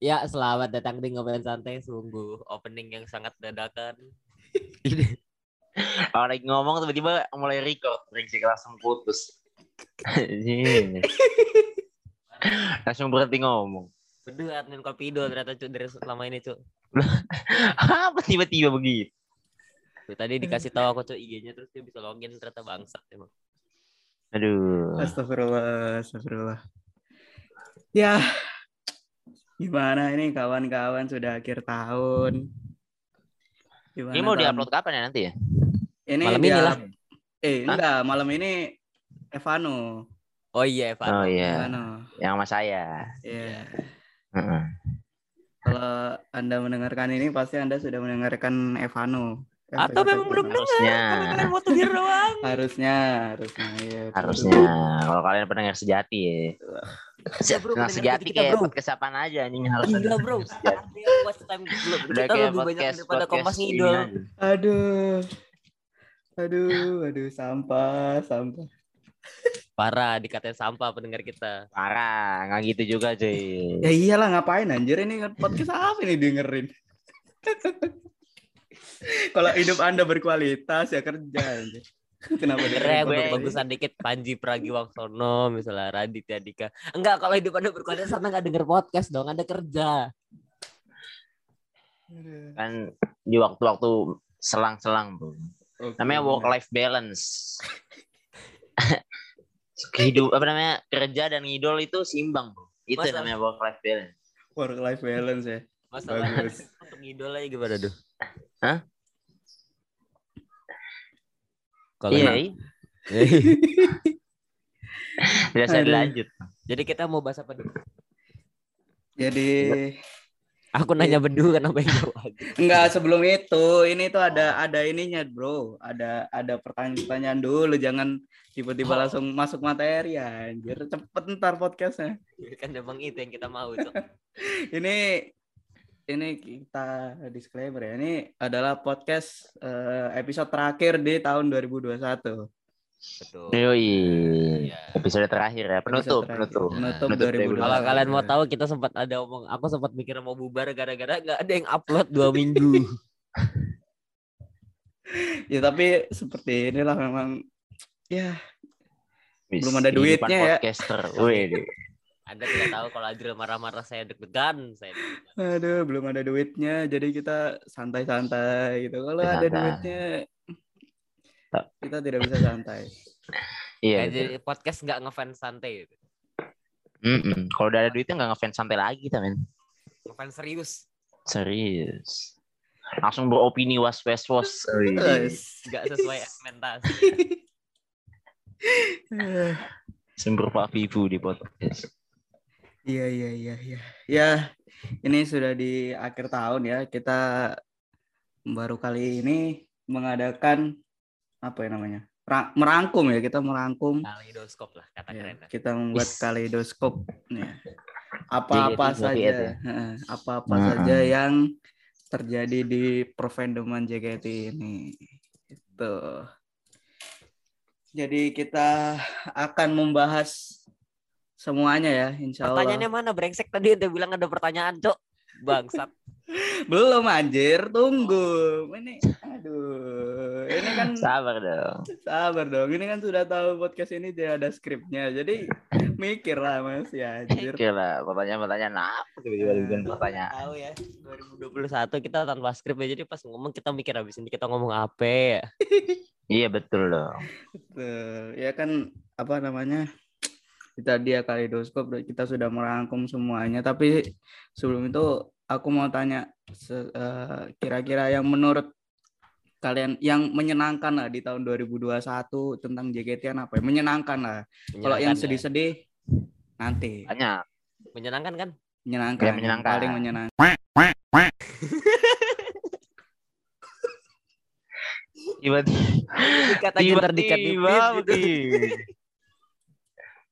Ya, selamat datang di Ngobrol Santai. Sungguh opening yang sangat dadakan. Orang lagi ngomong tiba-tiba mulai record, brengsek langsung putus. Langsung berhenti ngomong. berdua admin Kopido ternyata cuk dari selama ini cuk. Apa tiba-tiba begitu? Tuh, Tadi dikasih tahu aku cuk IG-nya terus dia bisa login ternyata bangsat emang. Aduh. Astagfirullah, astagfirullah. Ya, gimana ini kawan-kawan sudah akhir tahun. Gimana Ini mau tahun- diupload kapan ya nanti ya? Ini Malam dia- ini lah. Eh, enggak, malam ini Evano. Oh iya, Evan. Oh iya, Evano. yang sama saya. Iya. Heeh. Kalau Anda mendengarkan ini pasti Anda sudah mendengarkan Evano. Atau memang belum dengar? Harusnya. Kalian mau tuh doang. Harusnya, harusnya. Iya, betul. Harusnya kalau kalian pendengar sejati ya. Iya, bro, Pendengar pendengar sejati kita, kayak bro. podcast apaan aja anjing harus Gila bro, watch time dulu. Udah Kita kayak lebih banyak podcast daripada kompas podcast ini ngidol. Aduh. Aduh, aduh sampah, sampah. Parah, dikatain sampah pendengar kita. Parah, nggak gitu juga cuy. Ya iyalah ngapain anjir ini podcast apa nih dengerin? Kalau hidup Anda berkualitas ya kerja. Kenapa Keren bagusan dikit Panji Pragiwaksono misalnya Raditya Dika. Enggak, kalau hidup Anda berkualitas Anda enggak denger podcast dong, Anda kerja. Kan di waktu-waktu selang-selang bro. Oke, Namanya work life balance. Hidup apa namanya kerja dan ngidol itu seimbang bro. Itu Masa? namanya work life balance. work life balance ya. Masalah Bagus. untuk ngidol aja gimana tuh? Hah? Kalau Iya. iya. Tidak bisa Aduh. dilanjut. jadi kita mau bahas apa dulu? Jadi Aku nanya bedu kenapa yang enggak sebelum itu, ini tuh ada ada ininya, Bro. Ada ada pertanyaan-pertanyaan dulu, jangan tiba-tiba Oh. langsung masuk materi anjir. Cepet ntar podcastnya. Kan emang itu yang kita mau, Cok. ini ini kita disclaimer ya. Ini adalah podcast eh, episode terakhir di tahun 2021. Betul. Yoi. Iya. Episode terakhir ya. Penutup, Episode terakhir. penutup. Penutup Penutup 2021. Kalau kalian mau tahu kita sempat ada omong, aku sempat mikir mau bubar gara-gara nggak ada yang upload dua minggu. Ya tapi seperti inilah memang ya Wis, Belum ada duitnya ya. Podcaster. Anda tidak tahu kalau Adril marah-marah saya deg-degan, saya deg-degan. aduh belum ada duitnya jadi kita santai-santai gitu. Kalau ada Santai. duitnya kita tidak bisa santai. Iya. Kayak jadi podcast nggak ngefans santai gitu. Mm-mm. Kalau udah ada duitnya nggak ngefans santai lagi kita men. Ngefans serius. Serius. Langsung beropini was was was. Nggak sesuai ekspektasi. Sumber Pak Vivu di podcast. Iya iya iya iya. Ya ini sudah di akhir tahun ya kita baru kali ini mengadakan apa ya namanya Ra- merangkum ya kita merangkum Kaleidoskop lah kata Ya, keren. kita membuat kaleidoskop ya. apa-apa saja apa-apa Heeh. saja yang terjadi di perfandoman JKT ini itu jadi kita akan membahas semuanya ya insya Allah Pertanyaannya mana brengsek tadi udah bilang ada pertanyaan, Cok. Bangsat. belum anjir tunggu ini aduh ini kan Sabar dong. sabar dong ini kan sudah tahu podcast ini tidak ada skripnya jadi mikir lah mas ya anjir Oke lah, pertanyaan-pertanyaan apa tiba-tiba bikin pertanyaan. Tahu ya, 2021 kita tanpa skrip ya. Jadi pas ngomong kita mikir habis ini kita ngomong apa ya. Iya betul dong. Betul. Ya kan apa namanya? Kita dia kaleidoskop kita sudah merangkum semuanya. Tapi sebelum itu aku mau tanya eh, kira-kira yang menurut kalian yang menyenangkan lah di tahun 2021 tentang JKT apa? ya? Menyenangkan lah. Kalau yang ya. sedih-sedih nanti. Banyak. menyenangkan kan? Menyenangkan. Ya, menyenangkan. Paling menyenangkan. Tiba-tiba. Tiba-tiba.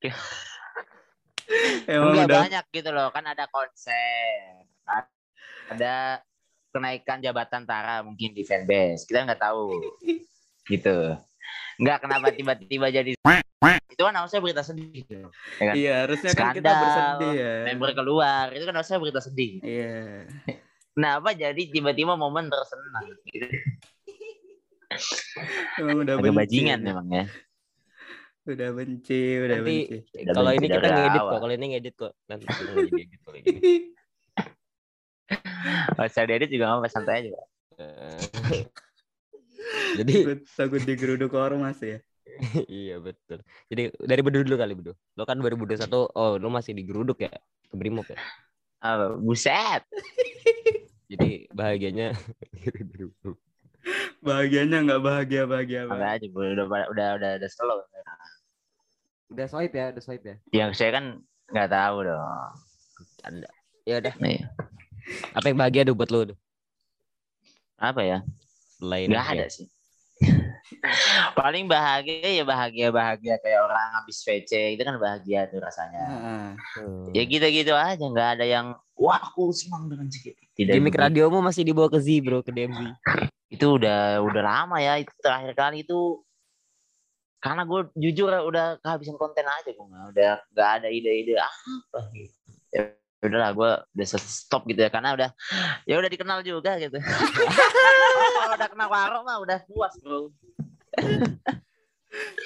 Emang Enggak udah banyak gitu loh, kan ada konser. Ada kenaikan jabatan Tara mungkin di fanbase. Kita nggak tahu. gitu. Enggak kenapa tiba-tiba jadi Itu kan harusnya berita sedih. Ya kan? Iya, harusnya kan kita Skandal, bersedih ya. Member keluar, itu kan harusnya berita sedih. Iya. Kenapa jadi tiba-tiba momen tersenang? Emang udah Agak bajingan memang ya. Udah benci, udah Nanti benci. Kalau ini kita ngedit awal. kok. Kalau ini ngedit kok. Nanti kita ngedit kalau gini. Kalau saya edit juga nggak apa santai aja. Pak. Eh, Jadi Takut, takut digeruduk ormas ya. iya betul. Jadi dari Bedu dulu kali Bedu. Lo kan 2021 oh lo masih digeruduk ya ke Brimob ya. Apa? Buset. Jadi bahagianya Bahagianya nggak bahagia bahagia banget. aja, udah udah udah, udah slow. Udah swipe ya, udah swipe ya. Yang saya kan nggak tahu dong. Anda. Ya udah. Nih, Apa yang bahagia tuh buat lo? Apa ya? Selain Nggak ada sih. Paling bahagia ya bahagia bahagia kayak orang habis VC itu kan bahagia tuh rasanya. Heeh. Hmm. Ya gitu-gitu aja, nggak ada yang wah aku senang dengan sedikit. Tidak Gimik radiomu masih dibawa ke Z bro, ke DMV. itu udah udah lama ya itu terakhir kali itu karena gue jujur udah kehabisan konten aja gue nggak udah nggak ada ide-ide apa gitu ya udahlah gue udah stop gitu ya karena udah ya udah dikenal juga gitu kalau udah kenal warung mah udah puas bro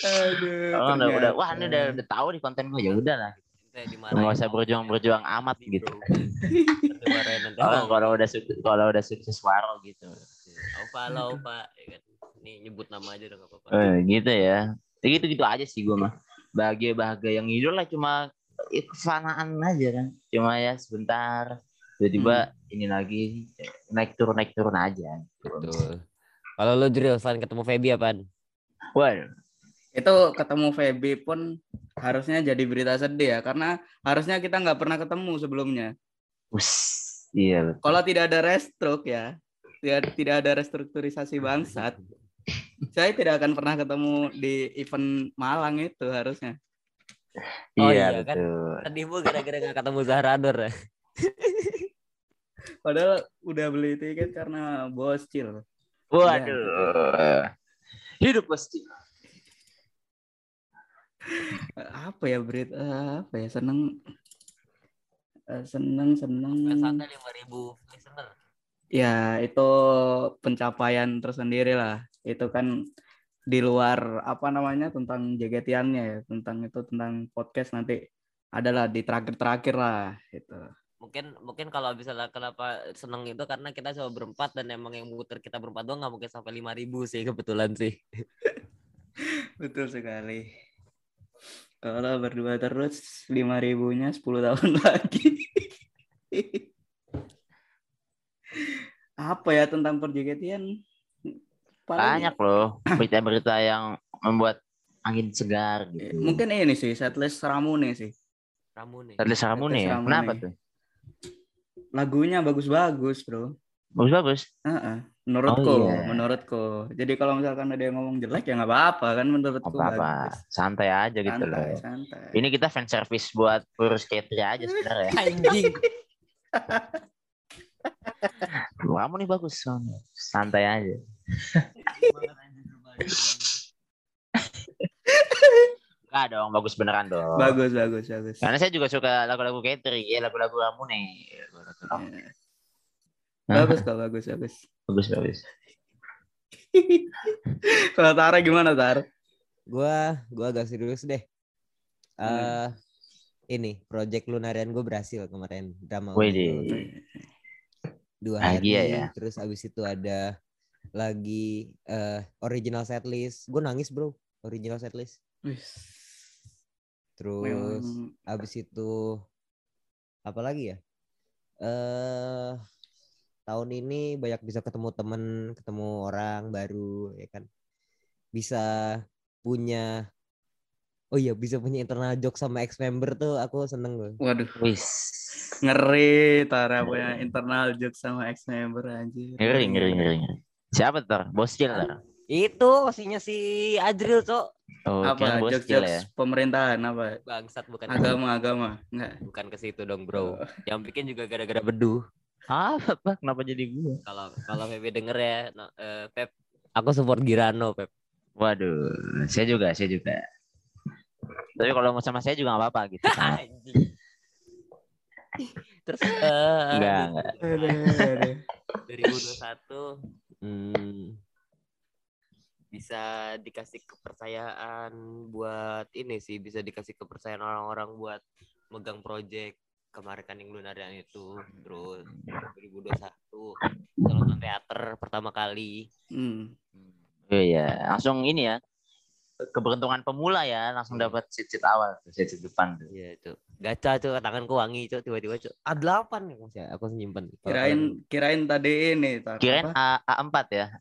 Aduh. kalau udah, udah wah ini udah, udah tahu di konten gue ya udah lah nggak usah sama berjuang-berjuang orang amat gitu Oh, kalau udah sukses kalau udah sukses waro gitu Opa lah Opa. Ya kan? Nih nyebut nama aja udah gak apa-apa. Eh, gitu ya. Ya gitu gitu aja sih gue mah. Bahagia bahagia yang hidup lah cuma ya, kefanaan aja kan. Cuma ya sebentar. Tiba-tiba ini lagi naik turun naik turun aja. Betul. Kalau lo Jril, selain ketemu Feby apaan? Wah, itu ketemu Feby pun harusnya jadi berita sedih ya karena harusnya kita nggak pernah ketemu sebelumnya. us, iya betul. Kalau tidak ada restruk ya, tidak tidak ada restrukturisasi bangsat, saya tidak akan pernah ketemu di event Malang itu harusnya. Oh iya, iya, kan? betul. Sedihmu gara-gara gak ketemu Zahrador ya? Padahal udah beli tiket karena bocil. Waduh. Hidup pasti. Apa ya Brit? Eh, Apa ya seneng eh, seneng seneng. Sampai 5000 listener. Ya itu pencapaian tersendiri lah. Itu kan di luar apa namanya tentang jegetiannya ya tentang itu tentang podcast nanti adalah di terakhir-terakhir lah itu. Mungkin mungkin kalau misalnya kenapa seneng itu karena kita coba berempat dan emang yang muter kita berempat doang nggak mungkin sampai 5000 sih kebetulan sih. Betul sekali. Kalau berdua terus lima ribunya 10 tahun lagi. Apa ya tentang perjegetian? Paling- Banyak loh berita-berita yang membuat angin segar Eh, gitu. Mungkin ini sih setlist Ramune sih. Ramune. Tadi Saramune ya. Ramune. Kenapa tuh? Lagunya bagus-bagus, Bro. Bagus-bagus. Heeh. Menurutku, Oh, iya. menurutku. Jadi kalau misalkan ada yang ngomong jelek ya nggak apa-apa kan menurutku Apa-apa. bagus. Santai aja gitu Santai, loh. santai. Ini kita fan service buat Purus Ketri aja sebenarnya. Anjing. Kamu nih bagus. Santai aja. Enggak dong, bagus beneran dong. Bagus, bagus, bagus. Karena saya juga suka lagu-lagu Ketri, ya lagu-lagu kamu nih. Iya. Bagus kok, bagus, bagus. Bagus, bagus. Kalau Tara gimana, Tar? Gua gua agak serius deh. Eh Hmm. ini project lunarian gue berhasil kemarin drama Wih, dua hari ya. terus abis itu ada lagi eh original setlist gue nangis bro original setlist terus memang abis itu apa lagi ya eh tahun ini banyak bisa ketemu temen ketemu orang baru ya kan bisa punya oh iya bisa punya internal joke sama ex member tuh aku seneng loh Waduh, Wis. ngeri Tara punya internal joke sama ex member anjir. Ngeri, ngeri, ngeri. ngeri. Siapa tuh? Boscil Tar? itu aslinya si Adril cok Oh, Apa jokes ya. pemerintahan apa? bangsat bukan Agama, agama. Enggak. bukan ke situ dong bro yang bikin juga gara-gara beduh Apa, Pak? Kenapa jadi gue? kalau kalau Pepe denger ya no, eh, Pep aku support Girano Pep Waduh, saya juga, saya juga. Tapi kalau mau sama saya juga nggak apa-apa gitu. Terus eh, Enggak, enggak. Aduh, aduh. 2021 hmm, bisa dikasih kepercayaan buat ini sih bisa dikasih kepercayaan orang-orang buat megang project kemarin kan yang lunarian itu terus 2021 bisa nonton teater pertama kali Hmm. Oh iya, langsung ini ya. Keberuntungan pemula ya, langsung Iya. dapat seat-seat awal, seat-seat depan tuh. Iya itu gacha tuh tanganku wangi tuh tiba-tiba tuh a delapan ya masih aku nyimpen Kirain kirain tadi ini Kirain apa? A, A4 ya.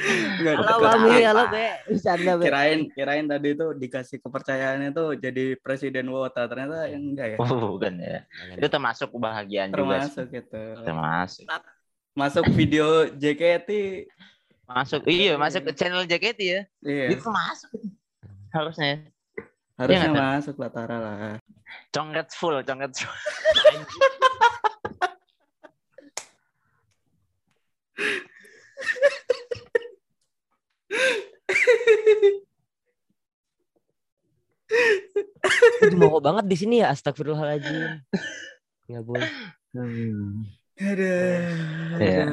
Enggak, halo apa. halo be bercanda be Kirain kirain tadi itu dikasih kepercayaannya tuh jadi presiden Wota ternyata yang enggak ya. Oh, bukan ya. Itu termasuk kebahagiaan juga. sih. Termasuk gitu. Termasuk. Masuk video JKT. Masuk. Iya, masuk ke channel JKT ya. Iya. Itu masuk. Harusnya. ya. Harusnya Tan? masuk Latara lah. Congret full, congret full. mau banget di sini ya astagfirullahaladzim nggak boleh Ada. Iya.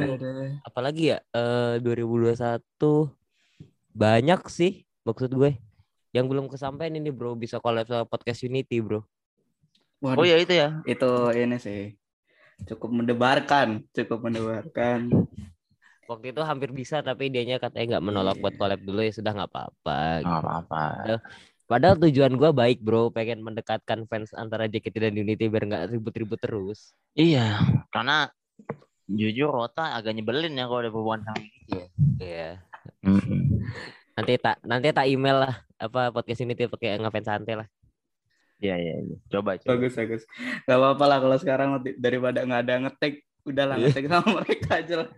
apalagi ya eh 2021 banyak sih maksud gue yang belum kesampaian ini bro bisa collab sama podcast Unity bro Oh ya itu ya. Itu ini sih. Cukup mendebarkan, cukup mendebarkan. waktu itu hampir bisa tapi dianya katanya nggak menolak buat collab dulu ya sudah nggak apa-apa Nggak apa-apa. Padahal tujuan gue baik bro pengen mendekatkan fans antara JKT dan Unity biar nggak ribut-ribut terus Iya, karena jujur Rota agak nyebelin ya kalau ada hubungan sama gitu ya. Iya nanti tak nanti tak email lah apa podcast Unity pakai ngefans santai lah Iya, iya, iya. Coba, coba. Bagus, bagus. Gak apa-apa lah kalau sekarang daripada nggak ada ngetek, udahlah Iya. ngetek sama mereka aja lah.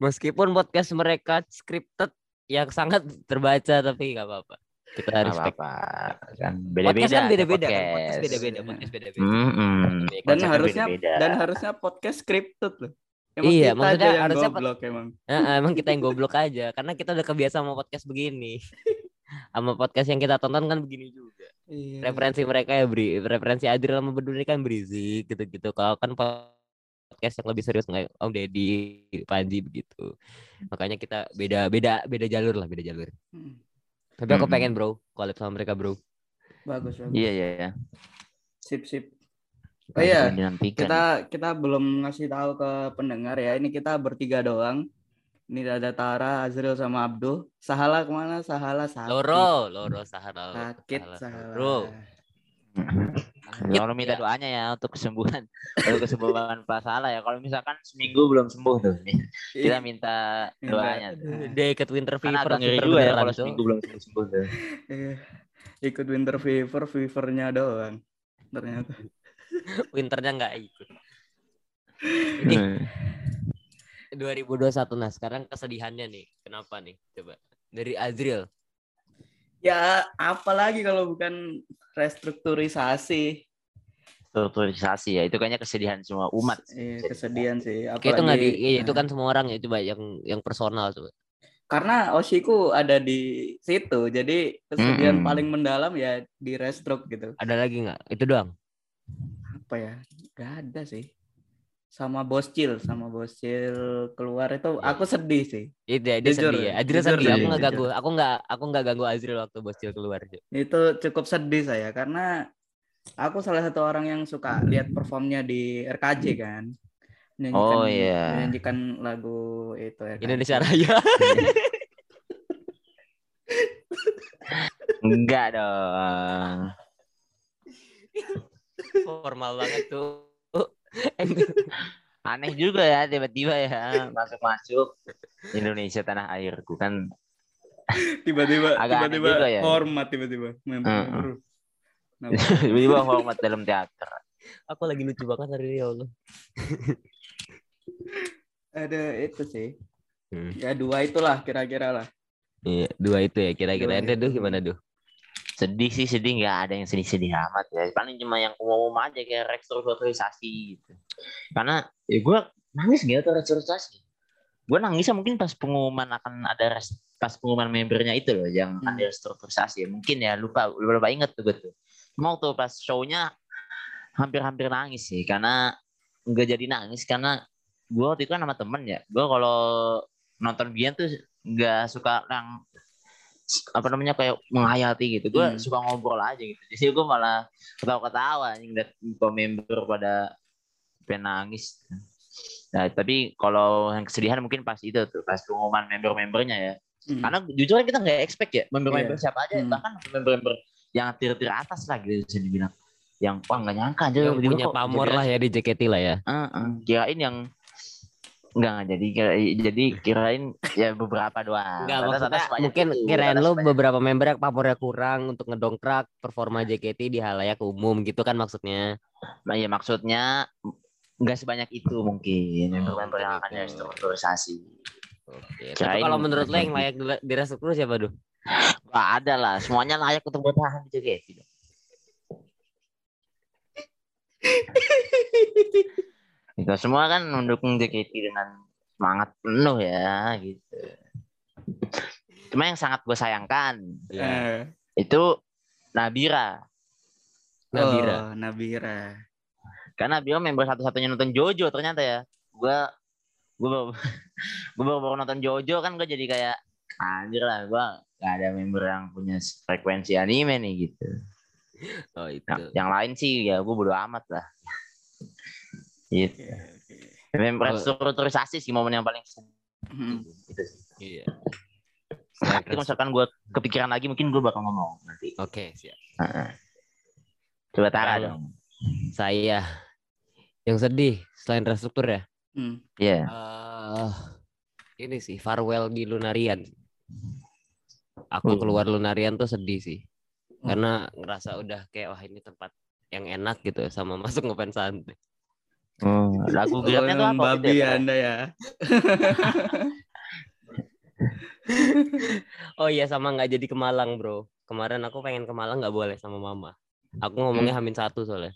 meskipun podcast mereka scripted yang sangat terbaca tapi nggak apa-apa kita Nggak respect apa-apa. Kan podcast beda-beda. kan beda-beda kan podcast. podcast beda-beda podcast beda-beda Mm-mm. Dan Konsepnya harusnya beda-beda. dan harusnya podcast scripted loh. Iya, kita maksudnya aja yang harusnya goblok emang. Nah, emang kita yang goblok aja karena kita udah kebiasa sama podcast begini sama podcast yang kita tonton kan begini juga Iya. referensi mereka ya beri referensi Adriel sama Bedul ini kan berisik gitu-gitu kalau kan podcast yang lebih serius nggak Om Deddy Panji begitu makanya kita beda beda beda jalur lah beda jalur Hmm, tapi aku Mm-mm. pengen bro collab sama mereka bro Bagus, bagus. Iya, iya, iya. Sip, sip. Oh iya. Kita kita belum ngasih tahu ke pendengar ya. Ini kita bertiga doang. Ini ada Tara, Azril sama Abdul. Sahala ke mana? Sahala sakit. Loro Loro Sahara Sakit Sahala. Sahala. bro Kalau minta doanya ya untuk kesembuhan, untuk kesembuhan Pak Salah ya. Kalau misalkan seminggu belum sembuh tuh, kita minta Minta. doanya. dia ikut winter fever ngeri juga ya beneran, kalau seminggu belum sembuh sembuh tuh. Iya. Ikut winter fever, fevernya doang. Ternyata. winternya nggak ikut ini Hmm. 2021 nah sekarang kesedihannya nih kenapa nih coba dari Azril Ya, apalagi kalau bukan restrukturisasi. Strukturisasi ya, itu kayaknya kesedihan semua umat. Iya, kesedihan sih. Kayak itu nggak di Apalagi- iya, itu nah, kan semua orang ya coba yang yang personal coba karena Oshiku ada di situ. Jadi kesedihan Mm-mm. paling mendalam ya di restruk gitu. ada lagi nggak itu doang Apa ya? Gak ada sih. Sama Boscil, sama Boscil keluar itu Iya. aku sedih sih. itu dia, dia Jujur, sedih ya Azril jujur sedih aku nggak ganggu aku nggak aku nggak ganggu Azril waktu Boscil keluar. Itu cukup sedih saya karena aku salah satu orang yang suka lihat performnya di RKJ kan. Menyanyikan, Oh, iya. Menyanyikan lagu itu RKJ. Indonesia Raya Enggak dong. formal banget tuh Aneh juga ya tiba-tiba ya masuk-masuk Indonesia tanah airku kan tiba-tiba Agak aneh tiba-tiba juga ya. hormat tiba-tiba. Nah, tiba-tiba hormat dalam teater. aku lagi lucu banget hari ini ya Allah ada itu sih Hmm. ya dua itulah kira-kira lah iya dua itu ya kira-kira ente itu. tuh gimana tuh Sedih sih sedih nggak ada yang sedih-sedih amat ya. Paling cuma yang umum aja kayak restrukturisasi gitu. Karena ya gue nangis gitu restrukturisasi. gue nangisnya mungkin pas pengumuman akan ada res- pas pengumuman membernya itu loh yang Hmm. ada restrukturisasi mungkin ya lupa lupa, lupa inget tuh gue tuh cuma waktu pas show-nya hampir-hampir nangis sih karena nggak jadi nangis karena gue waktu itu kan sama temen ya gue kalau nonton Bian tuh nggak suka yang apa namanya kayak menghayati gitu gue Hmm. suka ngobrol aja gitu jadi gue malah ketawa-ketawa anjing liat member pada pengen nangis nah tapi kalau yang kesedihan mungkin pas itu tuh pas pengumuman member-membernya ya Hmm. karena jujur kita nggak expect ya member-member Iya. siapa aja Hmm. bahkan member-member yang tier-tier atas lah gitu bisa dibilang yang wah nggak nyangka aja Yang punya pamor lah ya di JKT lah ya. Heeh, kirain yang enggak enggak jadi kira, jadi kirain ya beberapa doang. Enggak maksudnya mungkin itu, kirain lu beberapa member yang pamornya kurang untuk ngedongkrak performa JKT di halayak umum gitu kan maksudnya. Nah, ya maksudnya enggak sebanyak itu mungkin Oh, member-member yang akan gitu. restrukturisasi. Oke. Tapi Kirain kalau menurut lo yang gitu. layak di- direstruktur siapa tuh? Wah, ada lah, semuanya layak untuk bertahan di JKT. Kita semua kan mendukung JKT dengan semangat penuh ya gitu. Cuma yang sangat gue sayangkan Eh, itu Nabira. Nabira. Oh, Nabira. Karena Nabira member satu-satunya nonton Jojo ternyata ya. Gue gue baru, gue baru, baru nonton Jojo kan gue jadi kayak anjir lah gue gak ada member yang punya frekuensi anime nih gitu. Oh itu. Nah, yang lain sih ya gue bodo amat lah. Gitu. Oke, oke. Member Oh. restrukturisasi sih momen yang paling. Hmm. Gitu sih. Iya. Nanti kalau misalkan gue kepikiran lagi mungkin gue bakal ngomong nanti. Oke, siap. Heeh. Coba Tara dong. Saya yang sedih selain restruktur ya. Hmm. Iya. Eh, ini sih farewell di Lunarian. Aku Hmm. keluar Lunarian tuh sedih sih. Hmm. Karena ngerasa udah kayak wah ini tempat yang enak gitu sama masuk ngefans santai. Oh, lagu gelapnya tuh apa? babi gitu ya Anda ya. Oh iya sama nggak jadi ke Malang bro. Kemarin aku pengen ke Malang nggak boleh sama mama. Aku ngomongnya Hamin satu soalnya.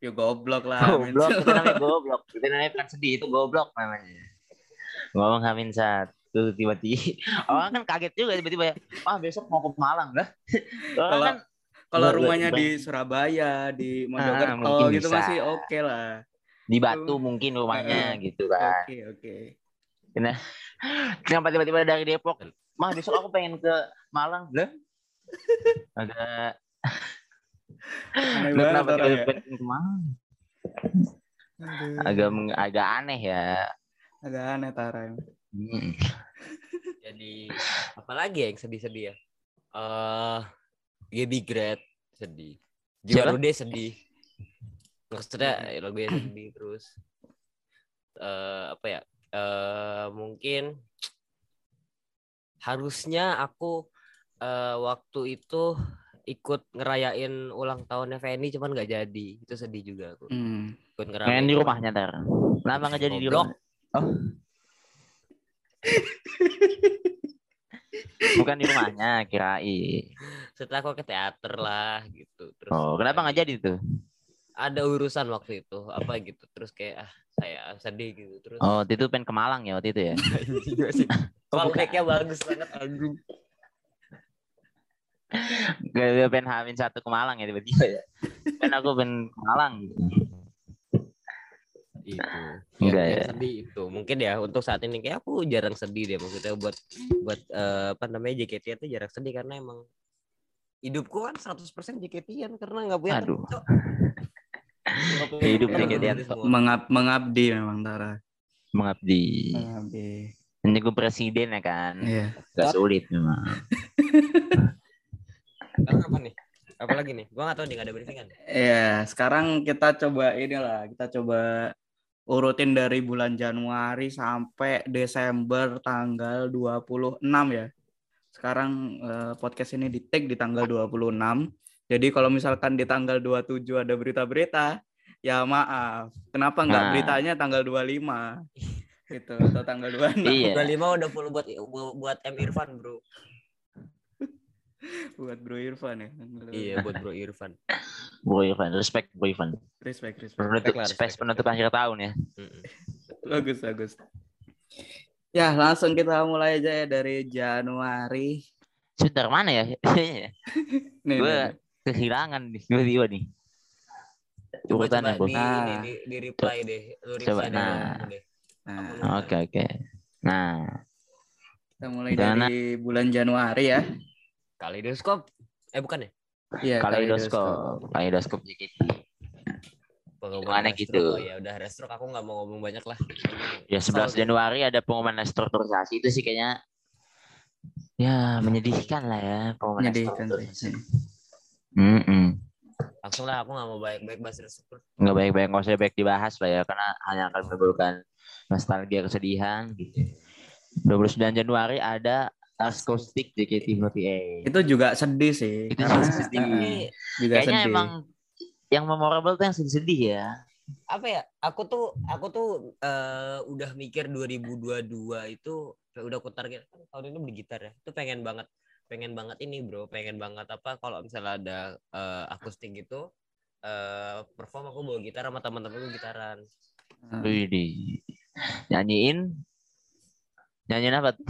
Ya goblok lah. Goblok, itu namanya goblok. Itu namanya bukan sedih, itu goblok namanya. Ngomong Hamin satu tiba-tiba. Orang kan kaget juga tiba-tiba ya. Wah besok mau ke Malang lah. Kalau- kan Kalau rumahnya di Surabaya, di Ah, Mojokerto mungkin gitu bisa. masih oke lah. Di Batu mungkin rumahnya gitu kan. Oke, oke. Kenapa tiba-tiba dari Depok? Mah besok aku pengen ke Malang. Lah. Agak lu kenapa ya. tiba-tiba pengen ke Malang? Agak agak aneh ya. agak aneh Tara. Hmm. Jadi apalagi ya yang sedih-sedih ya? Eh Gaby Great sedih. Siapa? Jiwarude sedih. Maksudnya lagunya sedih terus. eh apa ya? eh mungkin harusnya aku eh waktu itu ikut ngerayain ulang tahunnya Feni cuman nggak jadi. Itu sedih juga aku. Hmm. Ikut ngerayain di rumahnya ntar. Kenapa nggak jadi di rumah? Oh. Bukan di rumahnya, kirain. Setelah aku ke teater lah gitu. Terus Oh, kenapa nggak jadi tuh? Ada urusan waktu itu apa gitu terus kayak ah saya sedih gitu terus Oh, waktu itu pengen ke Malang ya waktu itu ya. juga sih Oh. Callback-nya bagus banget anjing Gak pengen hamin satu ke Malang ya tiba-tiba ya. Kan aku pengen ke Malang gitu. itu Enggak ya. sedih itu mungkin ya untuk saat ini kayak aku jarang sedih deh maksudnya buat buat eh, apa namanya JKT itu jarang sedih karena emang hidupku kan 100% JKT-an karena nggak punya Aduh. temen, Hidup JKT-an, gitu Cok. semua. Mengab mengabdi memang Tara. Mengabdi. Mengabdi. Ini gue presiden ya kan. Iya. Gak sulit memang. Sekarang apa nih apa lagi nih gua nggak tahu nih nggak ada briefingan Iya, sekarang kita coba inilah, kita coba urutin dari bulan Januari sampai Desember tanggal 26 ya. Sekarang eh, podcast ini di tag di tanggal 26. Jadi kalau misalkan di tanggal 27 ada berita-berita, ya maaf. Kenapa nggak Nah. beritanya tanggal 25? Gitu, atau tanggal 26 Iya. 25 udah full buat buat M Irfan bro buat Bro Irfan ya. iya buat Bro Irfan Bro Irfan, respect Bro Irfan. Respect, respect. Penutup, space respect. penutup akhir tahun ya. Bagus, bagus. Ya, langsung kita mulai aja ya dari Januari. Sebentar mana ya? Nih, Gue nih, nih. Kehilangan nih tiba-tiba nih. Coba Urutannya, coba Bos. di, Ah. di, di, di reply deh. Lu reply Coba, nah. deh. Nah, Oke, oke. Nah, kita mulai Gimana? dari bulan Januari ya. Kaleidoskop. Eh bukan ya? Iya, kaleidoskop, kaleidoskop JKT. Pengumuman Restro. gitu? Oh, ya udah restrok aku nggak mau ngomong banyak lah. Ya 11 Januari ada pengumuman restrukturisasi itu sih kayaknya ya menyedihkan lah ya pengumuman Menyedihkan restrukturisasi. Sih. Mm-mm. Langsung lah aku nggak mau baik-baik bahas restruk. Nggak baik-baik nggak usah baik dibahas lah ya karena hanya akan menimbulkan nostalgia kesedihan gitu. 29 Januari ada Akustik JKT48. Itu juga sedih sih. Itu juga sedih. juga Kayaknya sedih. emang yang memorable tuh yang sedih-sedih ya. Apa ya? Aku tuh aku tuh eh, udah mikir 2022 itu udah aku target kan tahun ini beli gitar ya. Itu pengen banget pengen banget ini bro, pengen banget apa kalau misalnya ada eh, akustik gitu eh perform aku bawa gitar sama teman-temanku gitaran. Eh, Widih. Nyanyiin nyanyiin apa?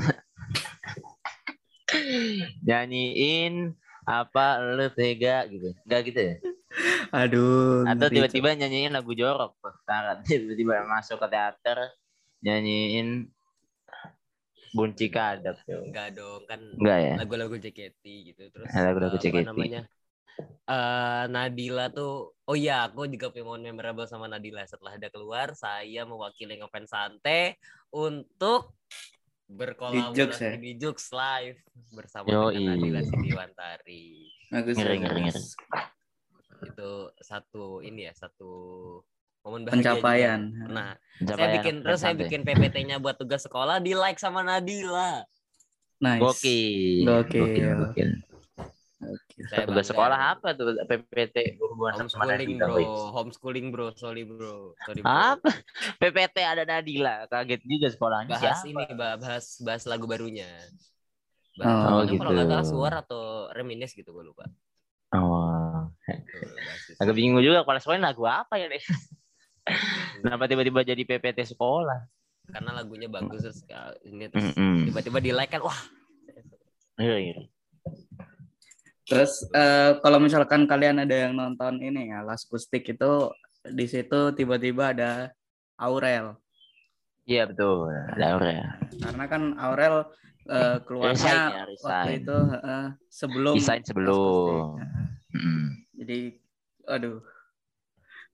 nyanyiin apa lu tega gitu. Enggak gitu ya? Aduh. Atau tiba-tiba nyanyiin lagu jorok. Sekarang tiba-tiba masuk ke teater nyanyiin bunci kadap. Enggak dong, kan Enggak ya? lagu-lagu JKT gitu. Terus lagu-lagu eh, apa JKT. namanya? Eh Nadila tuh oh iya aku juga punya momen memorable sama Nadila setelah ada keluar saya mewakili ngefans Sante untuk berkolaborasi ya? di Jux Live bersama Yoi. dengan Nadila Sitiwantari Bagus, Ngeri, bagus. ngeri, ngeri. itu satu ini ya satu momen bahagia Pencapaian. juga. Nah, saya Pencapaian bikin terus saya bikin PPT-nya buat tugas sekolah di like sama Nadila. Nice. Gokil. Gokil. gokil. Oke. Saya Tugas sekolah apa tuh PPT berhubungan sama Nadila, bro, homeschooling bro, sorry bro, sorry bro. Apa? PPT ada Nadila, kaget juga sekolahnya. Bahas Siapa? ini, bah- bahas bahas lagu barunya. Oh, Bahas lagunya gitu. Kalau nggak salah suara atau reminis gitu gue lupa. Oh, agak bingung juga kepala sekolah lagu apa ya deh. Kenapa tiba-tiba jadi PPT sekolah? Karena lagunya bagus terus ya, ini terus Mm-mm. tiba-tiba di like kan, wah Iya, iya. Terus eh, kalau misalkan kalian ada yang nonton ini ya Last Kustik itu di situ tiba-tiba ada Aurel. Iya betul, ada Aurel. Karena kan Aurel eh, keluarnya Resign ya, resign. waktu itu eh, sebelum Resign sebelum. Jadi aduh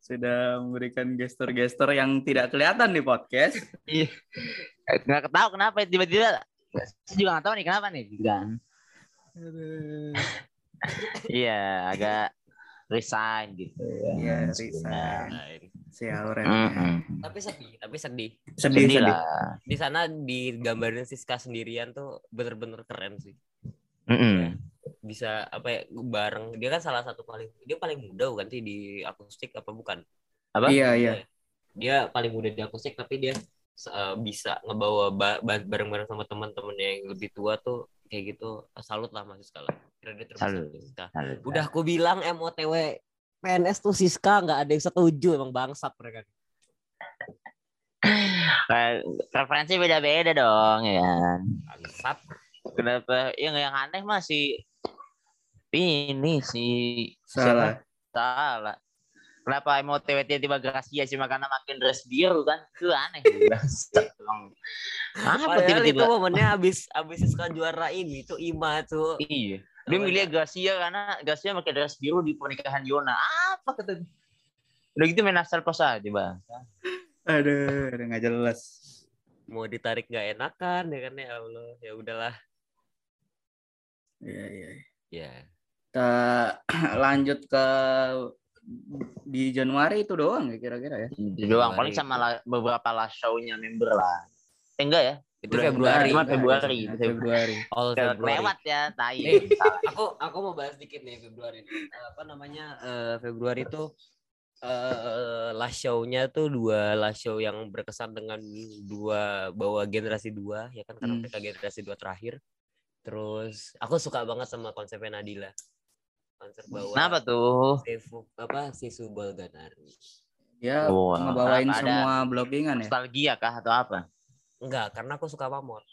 sudah memberikan gestur-gestur yang tidak kelihatan di podcast. Eh, Nggak tahu kenapa tiba-tiba. Saya juga nggak tahu nih kenapa nih, kan? Iya, agak resign gitu. ya. Iya, Sebenarnya. resign. Si Aurel. Mm-mm. tapi sedih, tapi sedih. Sedih, Sedih sedih. lah. Di sana digambarin Siska sendirian tuh bener-bener keren sih. Mm-mm. Bisa apa ya bareng. Dia kan salah satu paling dia paling muda bukan sih di akustik apa bukan? Apa? Iya, iya. Dia paling muda di akustik tapi dia eh, bisa ngebawa ba- ba- bareng-bareng sama teman-teman yang lebih tua tuh kayak gitu salut lah Mas Siska lah. Kira dia terbesar Salut. Siska. Salut. Udah aku bilang MOTW PNS tuh Siska nggak ada yang setuju emang bangsat mereka. Kayak Referensi beda-beda dong ya kan. Bangsat. Kenapa yang yang aneh mah si ini si Salah. salah. Kenapa mau tiba-tiba Gracia cuma karena makin dress biru kan? Itu aneh. Apa Padahal itu tiba-tiba? momennya abis abis Siska juara ini tuh Ima tuh. Iya. Dia milih Gracia karena Gracia pakai dress biru di pernikahan Yona. Apa kata dia? Udah gitu main asal pas aja, Bang. Aduh, udah nggak jelas. Mau ditarik nggak enakan ya kan ya Allah. Ya udahlah. Iya, iya. Ya. Kita lanjut ke di Januari itu doang ya kira-kira ya. Itu doang. Januari. Paling sama la- beberapa last show-nya member lah. Eh, enggak ya? Itu Februari. cuma Februari. Nah, Februari. All Februari. Lewat ya, tai. Eh, aku aku mau bahas dikit nih Februari. ini. Apa namanya eh, Februari itu eh last show-nya tuh dua last show yang berkesan dengan dua bawa generasi dua ya kan karena Hmm. mereka generasi dua terakhir. Terus aku suka banget sama konsepnya Nadila. Konsep bawa Kenapa tuh? Sefu, apa Sisu Balganari. Dia Wah, ngebawain apa ada semua bloggingan ya. Nostalgia kah atau apa? enggak karena aku suka Mamor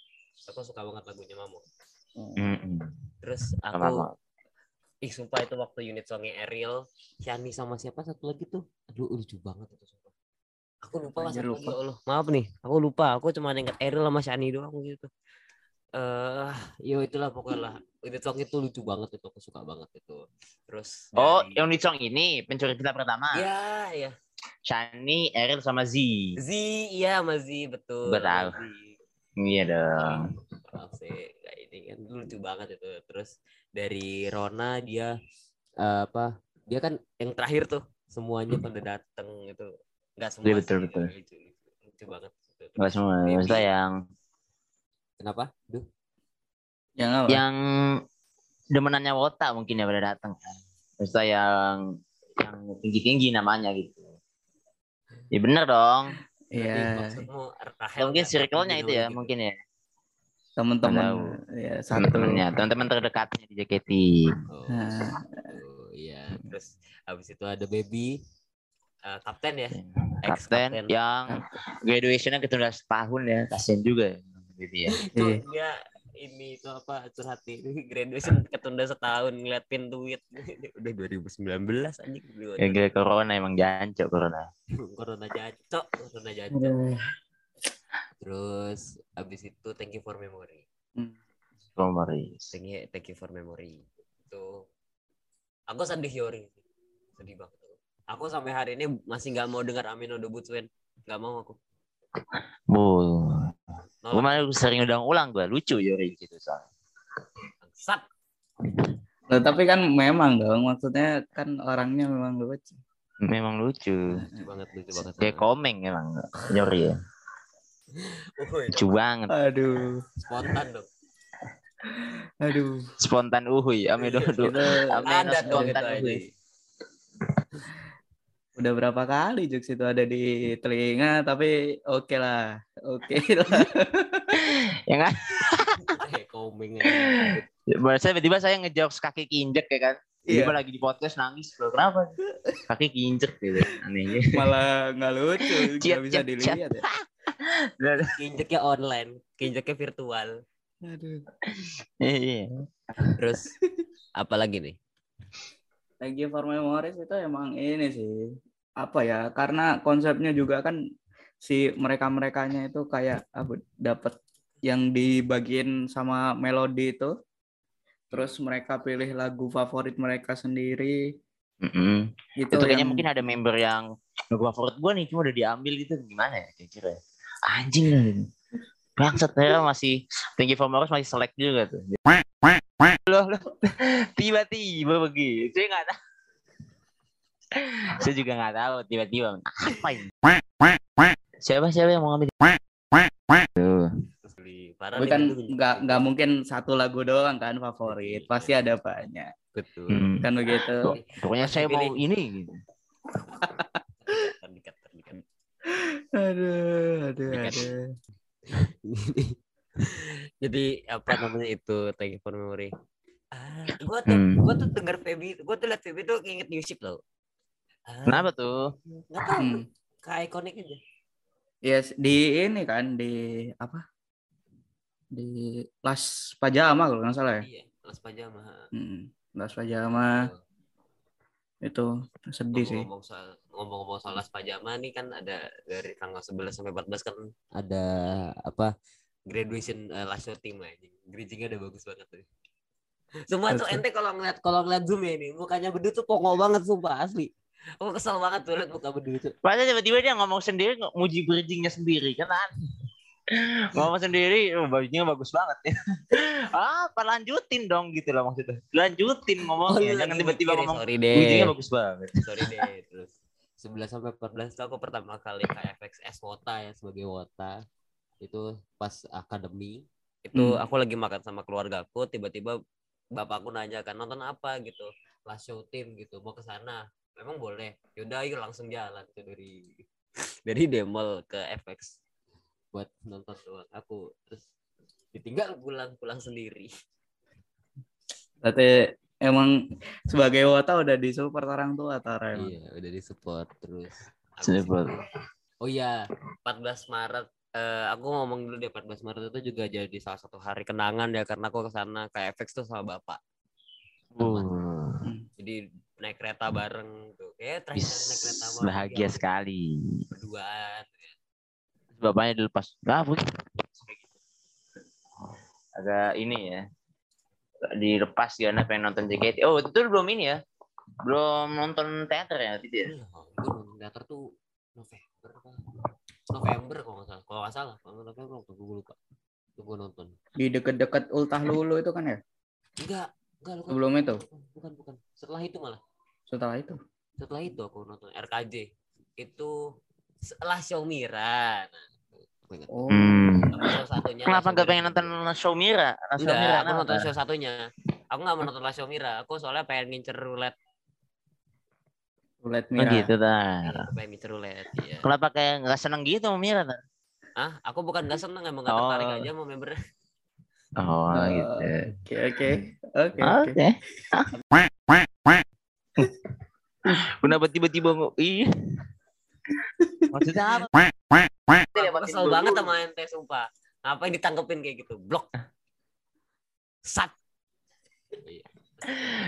aku suka banget lagunya Mamor Mm-mm. terus aku ih sumpah itu waktu unit songnya Ariel Shani sama siapa satu lagi tuh aduh lucu banget itu sumpah aku lupa Anjir, satu lagi, lupa. ya Allah maaf nih aku lupa aku cuma ingat Ariel sama Shani doang gitu eh yo itulah pokoknya lah unit song itu lucu banget itu aku suka banget itu terus Oh, dari- yang di song ini pencuri kita pertama. ya ya Shani, Eril sama Z. Z iya sama Z betul. Z. Iya dong. Maaf sih, ini kan lucu banget itu. Terus dari Rona dia eh, apa? Dia kan yang terakhir tuh semuanya pada dateng itu. Enggak semua. Iya, betul, sih, betul. Lucu, lucu, lucu banget. Enggak semua. Maksudnya yang Kenapa? Duh. Yang apa? yang demenannya Wota mungkin ya pada datang. Maksudnya yang yang tinggi-tinggi namanya gitu. Ya bener dong. Iya, Maksudmu Rahel Ya, mungkin circle-nya tinggi itu ya, gitu. mungkin ya. teman-teman ya satu. Teman-temannya, teman-teman terdekatnya di JKT. Oh, Nah. oh, iya. Terus habis itu ada baby eh, kapten ya. Kapten Ex-kapten. yang graduation-nya ketunda setahun ya. Kasian juga ya. Gitu ya. itu Iya. dia ini itu apa curhat nih graduation ketunda setahun ngeliatin duit udah 2019 anjing Ya gara corona emang jancok corona. corona jacok corona jacok Aduh. terus abis itu thank you for memory Romaris. thank you thank you for memory itu aku sedih Yori sedih banget aku sampai hari ini masih nggak mau dengar Amino debut Swen nggak mau aku Bu. Gue malah sering ulang-ulang gue lucu Yori gitu soalnya. sat Loh, tapi kan memang dong, maksudnya kan orangnya memang lucu. Memang lucu. lucu banget lucu banget Kayak komeng emang Yori ya. Uhuy, Lucu banget. Aduh, spontan dong aduh. Spontan uhuy. Ame Itu dodo. Ame ada tuh spontan uhuy. Udah berapa kali Jux itu ada di telinga, tapi oke lah, oke lah. Ya kan? komeng aja. Bahasa tiba-tiba saya ngejokes kaki kinjek ya kan. Iya. Tiba lagi di podcast nangis bro. Kenapa? Kaki kinjek gitu. Anehnya. Malah nggak lucu, nggak bisa dilihat ya. Kinjeknya online, kinjeknya virtual. Aduh. Iya. Terus apa lagi nih? Thank you for memories itu emang ini sih apa ya karena konsepnya juga kan si mereka merekanya itu kayak apa dapat yang dibagiin sama melodi itu terus mereka pilih lagu favorit mereka sendiri Mm-mm. itu, Itu kayaknya yang- mungkin ada member yang lagu favorit gue nih cuma udah diambil gitu gimana ya kira-kira. Anjing lah. ini. Bangsat ternyata masih Thank you for Morris masih selek juga tuh. Loh, loh. Tiba-tiba begitu. Saya nggak tahu. Saya juga nggak tahu tiba-tiba. Apa ini? Siapa siapa yang mau ngambil? Tuh. Terus beli parah tapi nih, kan gitu. nggak nggak mungkin satu lagu doang kan favorit pasti ada banyak betul. Hmm. kan begitu Pokoknya saya mau ini. Gitu. Aduh aduh aduh Jadi apa namanya itu thank you for memory. Ah, gua tuh Hmm. gua tuh denger Feby, gua tuh liat Feby tuh inget music loh. Ah, Kenapa tuh? Nggak tahu, Hmm. kayak ikonik aja. Yes, di ini kan di apa? Di Las Pajama kalau nggak salah ya. Iya, Las Pajama. Hmm, Las Pajama itu sedih sih. Ngomong-ngomong soal ngomong-ngomong soal Las Pajama nih kan ada dari tanggal 11 sampai 14 kan ada apa graduation uh, last show team aja. Bridgingnya udah bagus banget tuh. Semua tuh ente kalau ngeliat kalau ngeliat zoom ya ini mukanya bedu tuh pongo banget sumpah asli. Aku kesel banget tuh liat muka bedu tuh. Padahal tiba-tiba dia ngomong sendiri, muji bridgingnya sendiri kan ngomong sendiri, oh, bajunya bagus banget ya. Apa lanjutin dong gitu loh maksudnya. Lanjutin ngomongnya, iya, jangan tiba-tiba ngomong sorry deh. bridgingnya bagus banget. Sorry deh. Terus 11 sampai 14 itu aku pertama kali ke FXS Wota ya sebagai Wota. Itu pas akademi. Itu Hmm. aku lagi makan sama keluargaku tiba-tiba bapakku nanya kan nonton apa gitu. Last show team gitu. Mau ke sana. Memang boleh. Yaudah ayo langsung jalan tuh dari dari Demol ke FX buat nonton doang aku terus ditinggal pulang pulang sendiri Berarti emang sebagai wota udah disupport orang tua Tara emang. iya udah disupport terus Support. oh iya 14 Maret eh, aku ngomong dulu deh 14 Maret itu juga jadi salah satu hari kenangan ya karena aku ke sana ke FX tuh sama bapak. Uh, Jadi naik kereta bareng tuh. Kayak terakhir bis, naik kereta sama bahagia dia sekali. berduaan. Bapaknya dilepas. Gabut. Agak ini ya. Dilepas karena pengen nonton JKT. Oh, itu tuh belum ini ya. Belum nonton teater ya itu ya? Iya, gue nonton teater tuh November apa? November kalau nggak salah. Kalau nggak salah, kalau November waktu gue lupa. Itu gue nonton. Di deket-deket Ultah Lulu itu kan ya? Enggak, enggak lu kan. Sebelum itu, Bukan, bukan. Setelah itu malah. setelah itu. Setelah itu aku nonton RKJ. Itu setelah show Mira. Nah, gue ingat. Oh. Hmm. Sama show satunya. Kenapa nggak pengen nonton show Mira? Show Enggak, Mira aku kenapa? nonton show satunya. Aku nggak mau nonton show Mira. Aku soalnya pengen ngincer roulette. Roulette Oh Mira. gitu dah. Iya, pengen ngincer roulette. Iya. Kenapa kayak nggak seneng gitu sama Mira? Tar? Ah, aku bukan gak seneng emang gak Oh. tertarik aja mau member. Oh Eh, gitu. Oke, oke. Oke, oke. Oke. Kenapa tiba-tiba ih? Maksudnya apa? Aku kesel banget sama ente sumpah. Ngapain ditangkepin kayak gitu? Blok. Sat. Iya.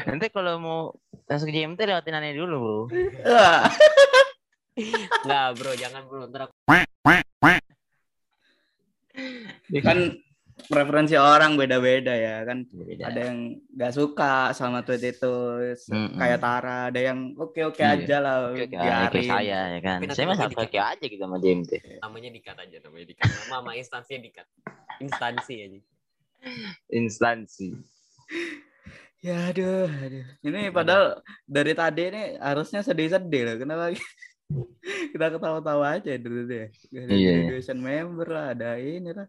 Nanti kalau mau masuk JMT lewatin aneh dulu, Bro. Ah, Enggak, Bro, jangan bro. Ntar aku kan preferensi orang beda-beda ya kan. Beda. Ada yang nggak suka sama tweet itu Mm-mm. kayak Tara, ada yang oke-oke Iya. aja lah Oke, oke, biarin. kayak saya ya kan. Tapi Saya namanya oke aja gitu sama JMT. namanya dikat aja namanya dikat. Nama sama instansinya dikat. Instansi aja. Instansi. Ya aduh, aduh. Ini padahal dari tadi ini harusnya sedih-sedih loh. Kenapa kita ketawa-tawa aja dulu deh. Ada Iya. graduation member lah, ada ini lah.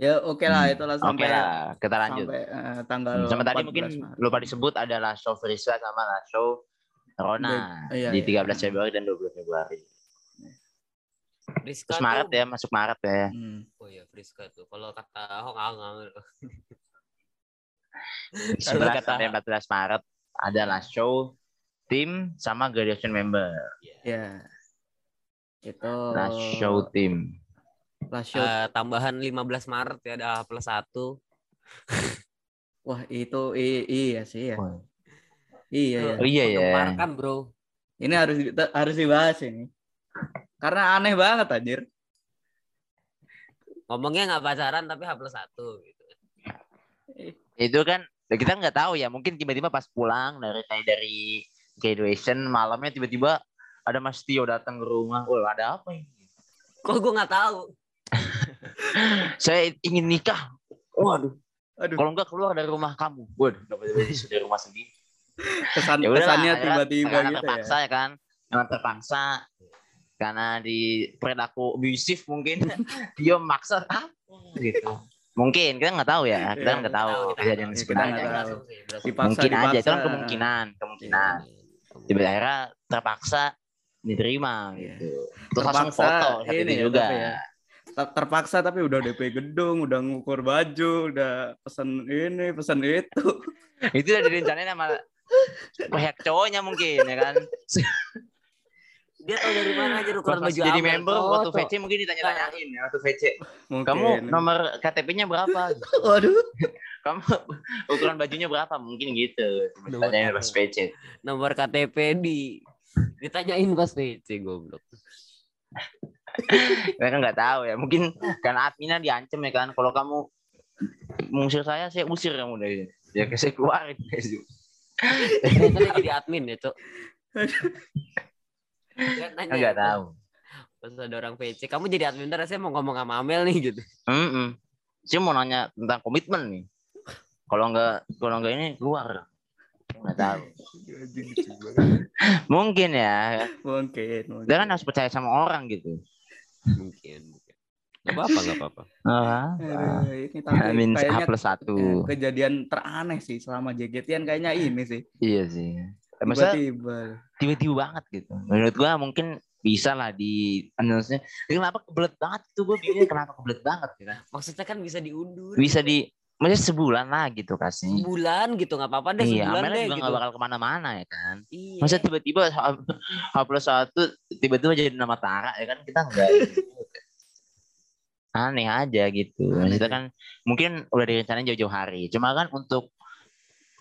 Ya oke lah Hmm, itulah Oke sampai lah, kita lanjut. sampai eh, tanggal Sama tadi 14 mungkin Maret. lupa disebut adalah show Friska sama lah show Rona Iya, di iya. 13 Februari dan 20 Februari. Friska Terus Maret tuh- ya, masuk Maret ya. Hmm. Oh iya, Friska tuh. Kalau kata nggak 11 kata- sampai 14 Maret adalah show tim sama graduation member. Ya. Itu Nah, show tim. Eh, tambahan 15 Maret ya ada plus satu. Wah, itu i- iya sih ya. Oh. Iya ya. Oh iya ya. Menggemparkan, Bro. Ini harus harus dibahas ini. Karena aneh banget anjir. Ngomongnya nggak pacaran tapi H plus satu gitu. Itu kan kita nggak tahu ya, mungkin tiba-tiba pas pulang dari kayak dari graduation malamnya tiba-tiba ada Mas Tio datang ke rumah. Wah, ada apa ini? Kok gue nggak tahu? Saya ingin nikah. Waduh, Aduh, kalau enggak keluar dari rumah kamu. Waduh, dapat dari rumah sendiri. kesan ya udahlah, kesannya akhirnya tiba-tiba gitu ya. terpaksa ya kan karena terpaksa karena di perilaku abusif mungkin dia maksa apa gitu mungkin kita nggak tahu ya kita Iya, nggak tahu Tahu, kita kejadian tahu. nggak sebenarnya Kita tahu. Berasumsi, berasumsi. Dipaksa, mungkin aja itu kan kemungkinan kemungkinan Iya. tiba akhirnya terpaksa diterima Iya. gitu terus langsung foto ini ya, juga ya. Ter- terpaksa tapi udah DP gedung, udah ngukur baju, udah pesen ini, pesen itu. itu udah direncanain sama pihak cowoknya mungkin ya kan Dia tahu dari mana aja ukuran baju jadi member Foto. waktu VC mungkin ditanya-tanyain ya waktu VC Mungkin. kamu nomor KTP-nya berapa Waduh. kamu ukuran bajunya berapa mungkin gitu Nomor tanyain KTP. pas PC Nomor KTP di ditanyain pas PC goblok. Mereka nggak tahu ya. Mungkin karena adminnya diancam ya kan. Kalau kamu mengusir saya saya usir kamu dari ya saya keluarin. Ternyata dia jadi admin ya, Cok. Nggak tahu. Pas ada orang PC, kamu jadi admin ntar saya mau ngomong sama Amel nih gitu. Mm-mm. saya mau nanya tentang komitmen nih. Kalau nggak kalau nggak ini keluar. Nggak tahu. Mungkin ya. Mungkin. mungkin. dia kan harus percaya sama orang gitu Mungkin. mungkin. Gak apa-apa, gak apa-apa. ah ini tapi Amin H kayaknya plus satu eh, kejadian teraneh sih selama JGT-an kayaknya ini sih. iya sih Maksudnya Tiba-tiba. tiba-tiba banget gitu. Menurut gua mungkin bisa lah di announce-nya. Kenapa kebelet banget tuh gua bingung kenapa kebelet banget ya kan. Maksudnya kan bisa diundur. Bisa di maksudnya sebulan lah gitu kasih. Sebulan gitu, nggak apa-apa deh Iya, sebulan deh juga gitu. nggak bakal ke mana-mana ya kan. Iya. Masa tiba-tiba H, H plus satu tiba-tiba jadi nama Tara ya kan kita enggak. aneh aja gitu. Maksudnya kan mungkin udah direncanain jauh-jauh hari. Cuma kan untuk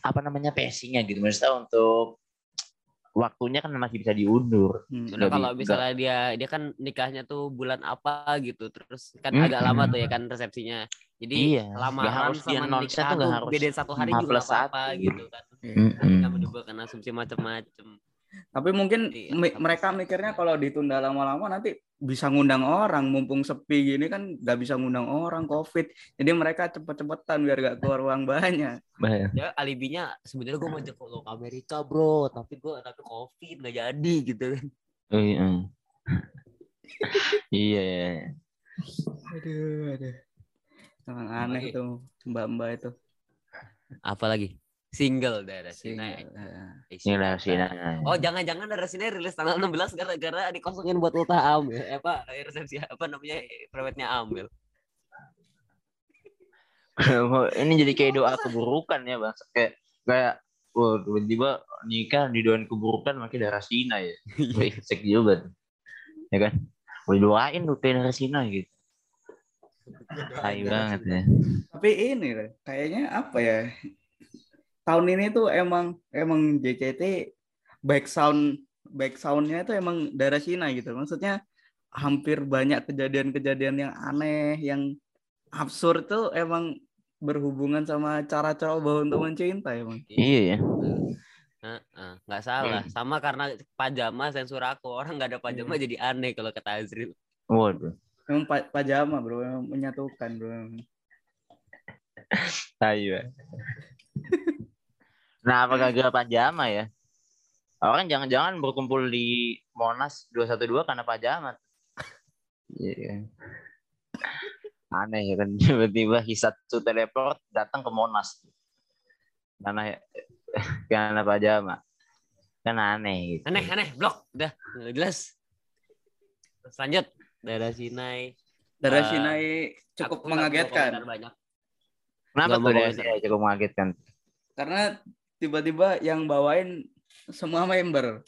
apa namanya pacingnya gitu. Maksudnya untuk waktunya kan masih bisa diundur. Hmm. Nggak kalau misalnya dia dia kan nikahnya tuh bulan apa gitu, terus kan Hmm. agak lama tuh ya kan resepsinya. Jadi Iya, lamaran harus dia sama nikah tuh tuh harus bedain satu hari juga apa-apa satu. gitu kan. Mm-mm. Nggak menimbulkan asumsi macam-macam. Tapi mungkin Iya, mi- tapi- mereka mikirnya kalau ditunda lama-lama nanti bisa ngundang orang, mumpung sepi gini kan nggak bisa ngundang orang covid. Jadi mereka cepet-cepetan biar gak keluar uang banyak. Bah- Ya alibinya sebenarnya gue mau ajak lo ke Amerika bro, tapi gue tapi covid nggak jadi gitu kan. Oh, iya. Iya. iya. Aduh, aduh. Emang aneh Lagi. tuh mbak-mbak itu. Apalagi single daerah. Single, eh. Ini lah sih. nah. Oh jangan-jangan daerah sini rilis tanggal 16 gara-gara dikosongin buat ultah am ya. Eh, apa resepsi apa namanya private-nya Ambil. ini jadi kayak doa keburukan ya bang kayak kayak wah tiba-tiba nikah didoain keburukan makin darah Sina ya Wih, cek juga tuh. ya kan boleh doain kayak darah Sina gitu Tai banget ya Tapi ini kayaknya apa ya? Tahun ini tuh emang emang JKT back sound back soundnya itu emang darah Cina gitu. Maksudnya hampir banyak kejadian-kejadian yang aneh, yang absurd tuh emang berhubungan sama cara coba untuk mencinta emang. iya ya Heeh, nggak salah. Sama karena pajama sensor aku. Orang nggak ada pajama jadi aneh kalau kata Azril. waduh Emang pa- pajama bro, emang menyatukan bro. emang. Nah apa gagal pajama ya orang jangan-jangan berkumpul di Monas 212 karena pajama iya kan aneh ya kan tiba-tiba Hisatsu teleport datang ke Monas karena karena pajama kan aneh gitu Aneh, aneh, blok. Udah, jelas. Terus lanjut. Daerah Sinai. Darah Ah, Sinai cukup mengagetkan. Banyak. kenapa tuh komentar. dia cukup mengagetkan Karena tiba-tiba yang bawain semua member.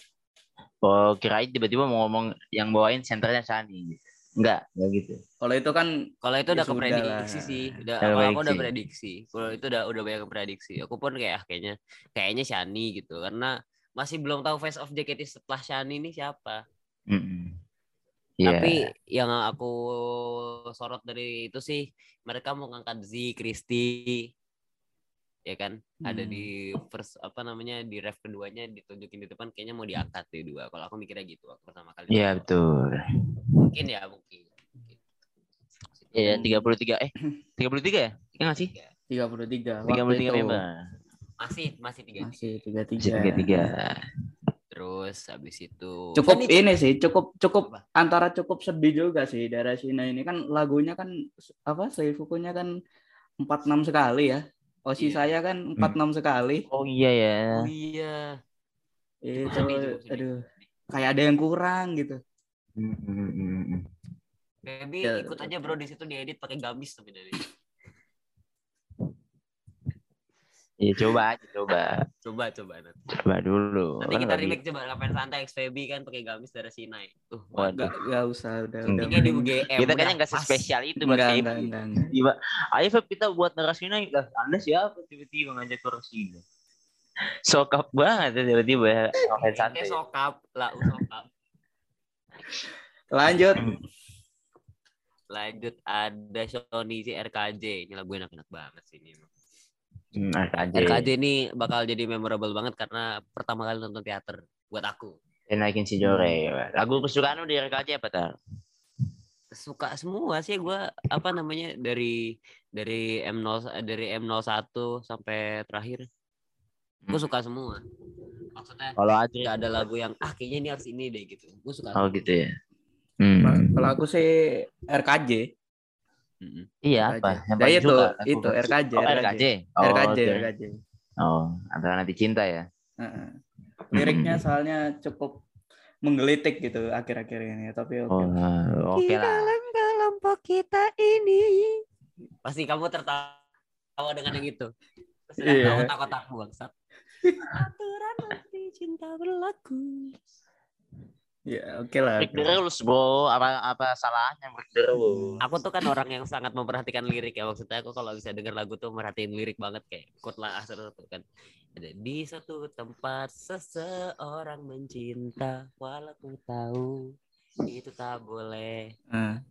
oh kirain tiba-tiba mau ngomong yang bawain senternya Sani enggak enggak gitu Kalau itu kan Kalau itu Ya udah keprediksi lah. sih. Udah, Udah kalau aku udah prediksi. Kalau itu udah udah banyak prediksi. Aku pun kayak ah, kayaknya kayaknya Shani gitu karena masih belum tahu face of JKT setelah Shani ini siapa. Mm-mm. Iya. Tapi yang aku sorot dari itu sih mereka mau ngangkat Z, Kristi, ya kan? Ada Hmm. di first apa namanya di ref keduanya ditunjukin di depan kayaknya mau diangkat di dua. Kalau aku mikirnya gitu waktu pertama kali. Iya betul. Mungkin ya mungkin. Mungkin. Iya, 33 eh 33 ya? Iya nggak sih? 33. 33 Waktu itu member. Masih masih tiga. Masih Masih 33. 33. Terus habis itu Cukup Shani- ini sih, cukup cukup Apa? antara cukup sedih juga sih darah Sina ini kan lagunya kan apa Seifukunya kan 46 sekali ya. Osi Iya. saya kan 46 sekali. Oh iya ya. Oh iya. Itu cukup aduh kayak ada yang kurang gitu. Mm, mm, mm, mm. Baby Ya. ikut aja bro di situ diedit pakai gamis tapi dari. Iya coba aja coba. Coba coba nanti. Coba dulu. Nanti Kan kita nggak remake coba ngapain santai XVB kan pakai gamis dari Sinai. Tuh, Waduh. Enggak enggak usah udah udah. Ini di UGM. Kita kayaknya nggak pas. sespesial itu buat Enggak, kayak enggak, enggak, enggak. Tiba, ayo Feb kita buat narasinya lah. Anda siapa tiba-tiba ngajak ke sini? Sokap banget ya tiba-tiba ya. Ngapain santai. Kayak sokap lah, sokap. Lanjut. Lanjut ada Sony si RKJ. Ini lagu enak-enak banget sih ini. Hmm, RKJ. RKJ ini bakal jadi memorable banget karena pertama kali nonton teater buat aku. Dan naikin si Jore. Lagu kesukaan lu di RKJ apa tar? Suka semua sih gua apa namanya dari dari M0 dari M01 sampai terakhir. Gue Hmm. suka semua. Maksudnya Kalau Adri ada lagu yang ah kayaknya ini harus ini deh gitu. Gue suka. Oh semua. gitu ya. Hmm. Kalau aku sih RKJ. Iya RKJ. apa? Yang Ya paling itu, suka lagu itu apa? RKJ. Oh, RKJ. Oh, RKJ, oke. RKJ. Oh, antara nanti cinta ya. Heeh. Liriknya soalnya cukup menggelitik gitu akhir-akhir ini, tapi oke. Oh, oke lah. kelompok kita ini. Pasti kamu tertawa dengan yang itu. Terus Iya. yeah. kotak-kotak bangsat. Aturan nanti cinta berlaku. Ya, oke lah. Break the rules bro. Apa apa salahnya break the rules? Aku tuh kan orang yang sangat memperhatikan lirik ya maksudnya aku kalau bisa denger lagu tuh merhatiin lirik banget kayak Kurt lah tuh kan. Ada di satu tempat seseorang mencinta walau ku tahu itu tak boleh. Nah,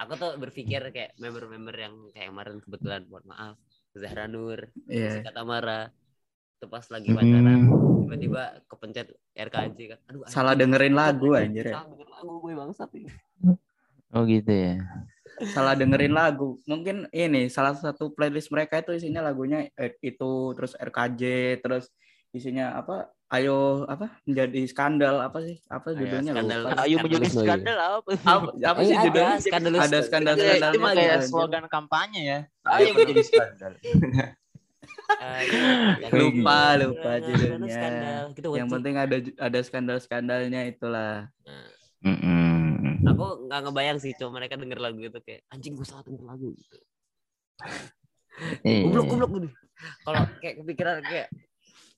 Aku tuh berpikir kayak member-member yang kayak kemarin kebetulan mohon maaf Zahra Nur, iya. kata Mara itu pas lagi pacaran Hmm. Tiba-tiba kepencet RKJ kan. Aduh, Salah dengerin lagu anjir ya. Salah dengerin lagu gue bangsat ini. Oh gitu ya. Salah dengerin lagu. Mungkin ini salah satu playlist mereka itu isinya lagunya eh, itu terus RKJ terus isinya apa? Ayo apa? Menjadi skandal apa sih? Apa Ayo, judulnya skandal. lupa. Ayo menjadi skandal apa? Apa, apa Eh, sih ada judulnya? skandalus. Ada skandal Itu skandalnya. mah kayak anjir. slogan kampanye ya. Ayo menjadi skandal. Iya, yang- Lupa, Skandal, lupa skandal, judulnya. skandal. Gitu, Yang Wajib. penting ada ada skandal-skandalnya itulah. Mm-mm. aku nggak ngebayang sih cuma mereka denger lagu itu kayak anjing gue salah denger lagu gitu. Iya. Goblok goblok gitu. Kalau kayak kepikiran kayak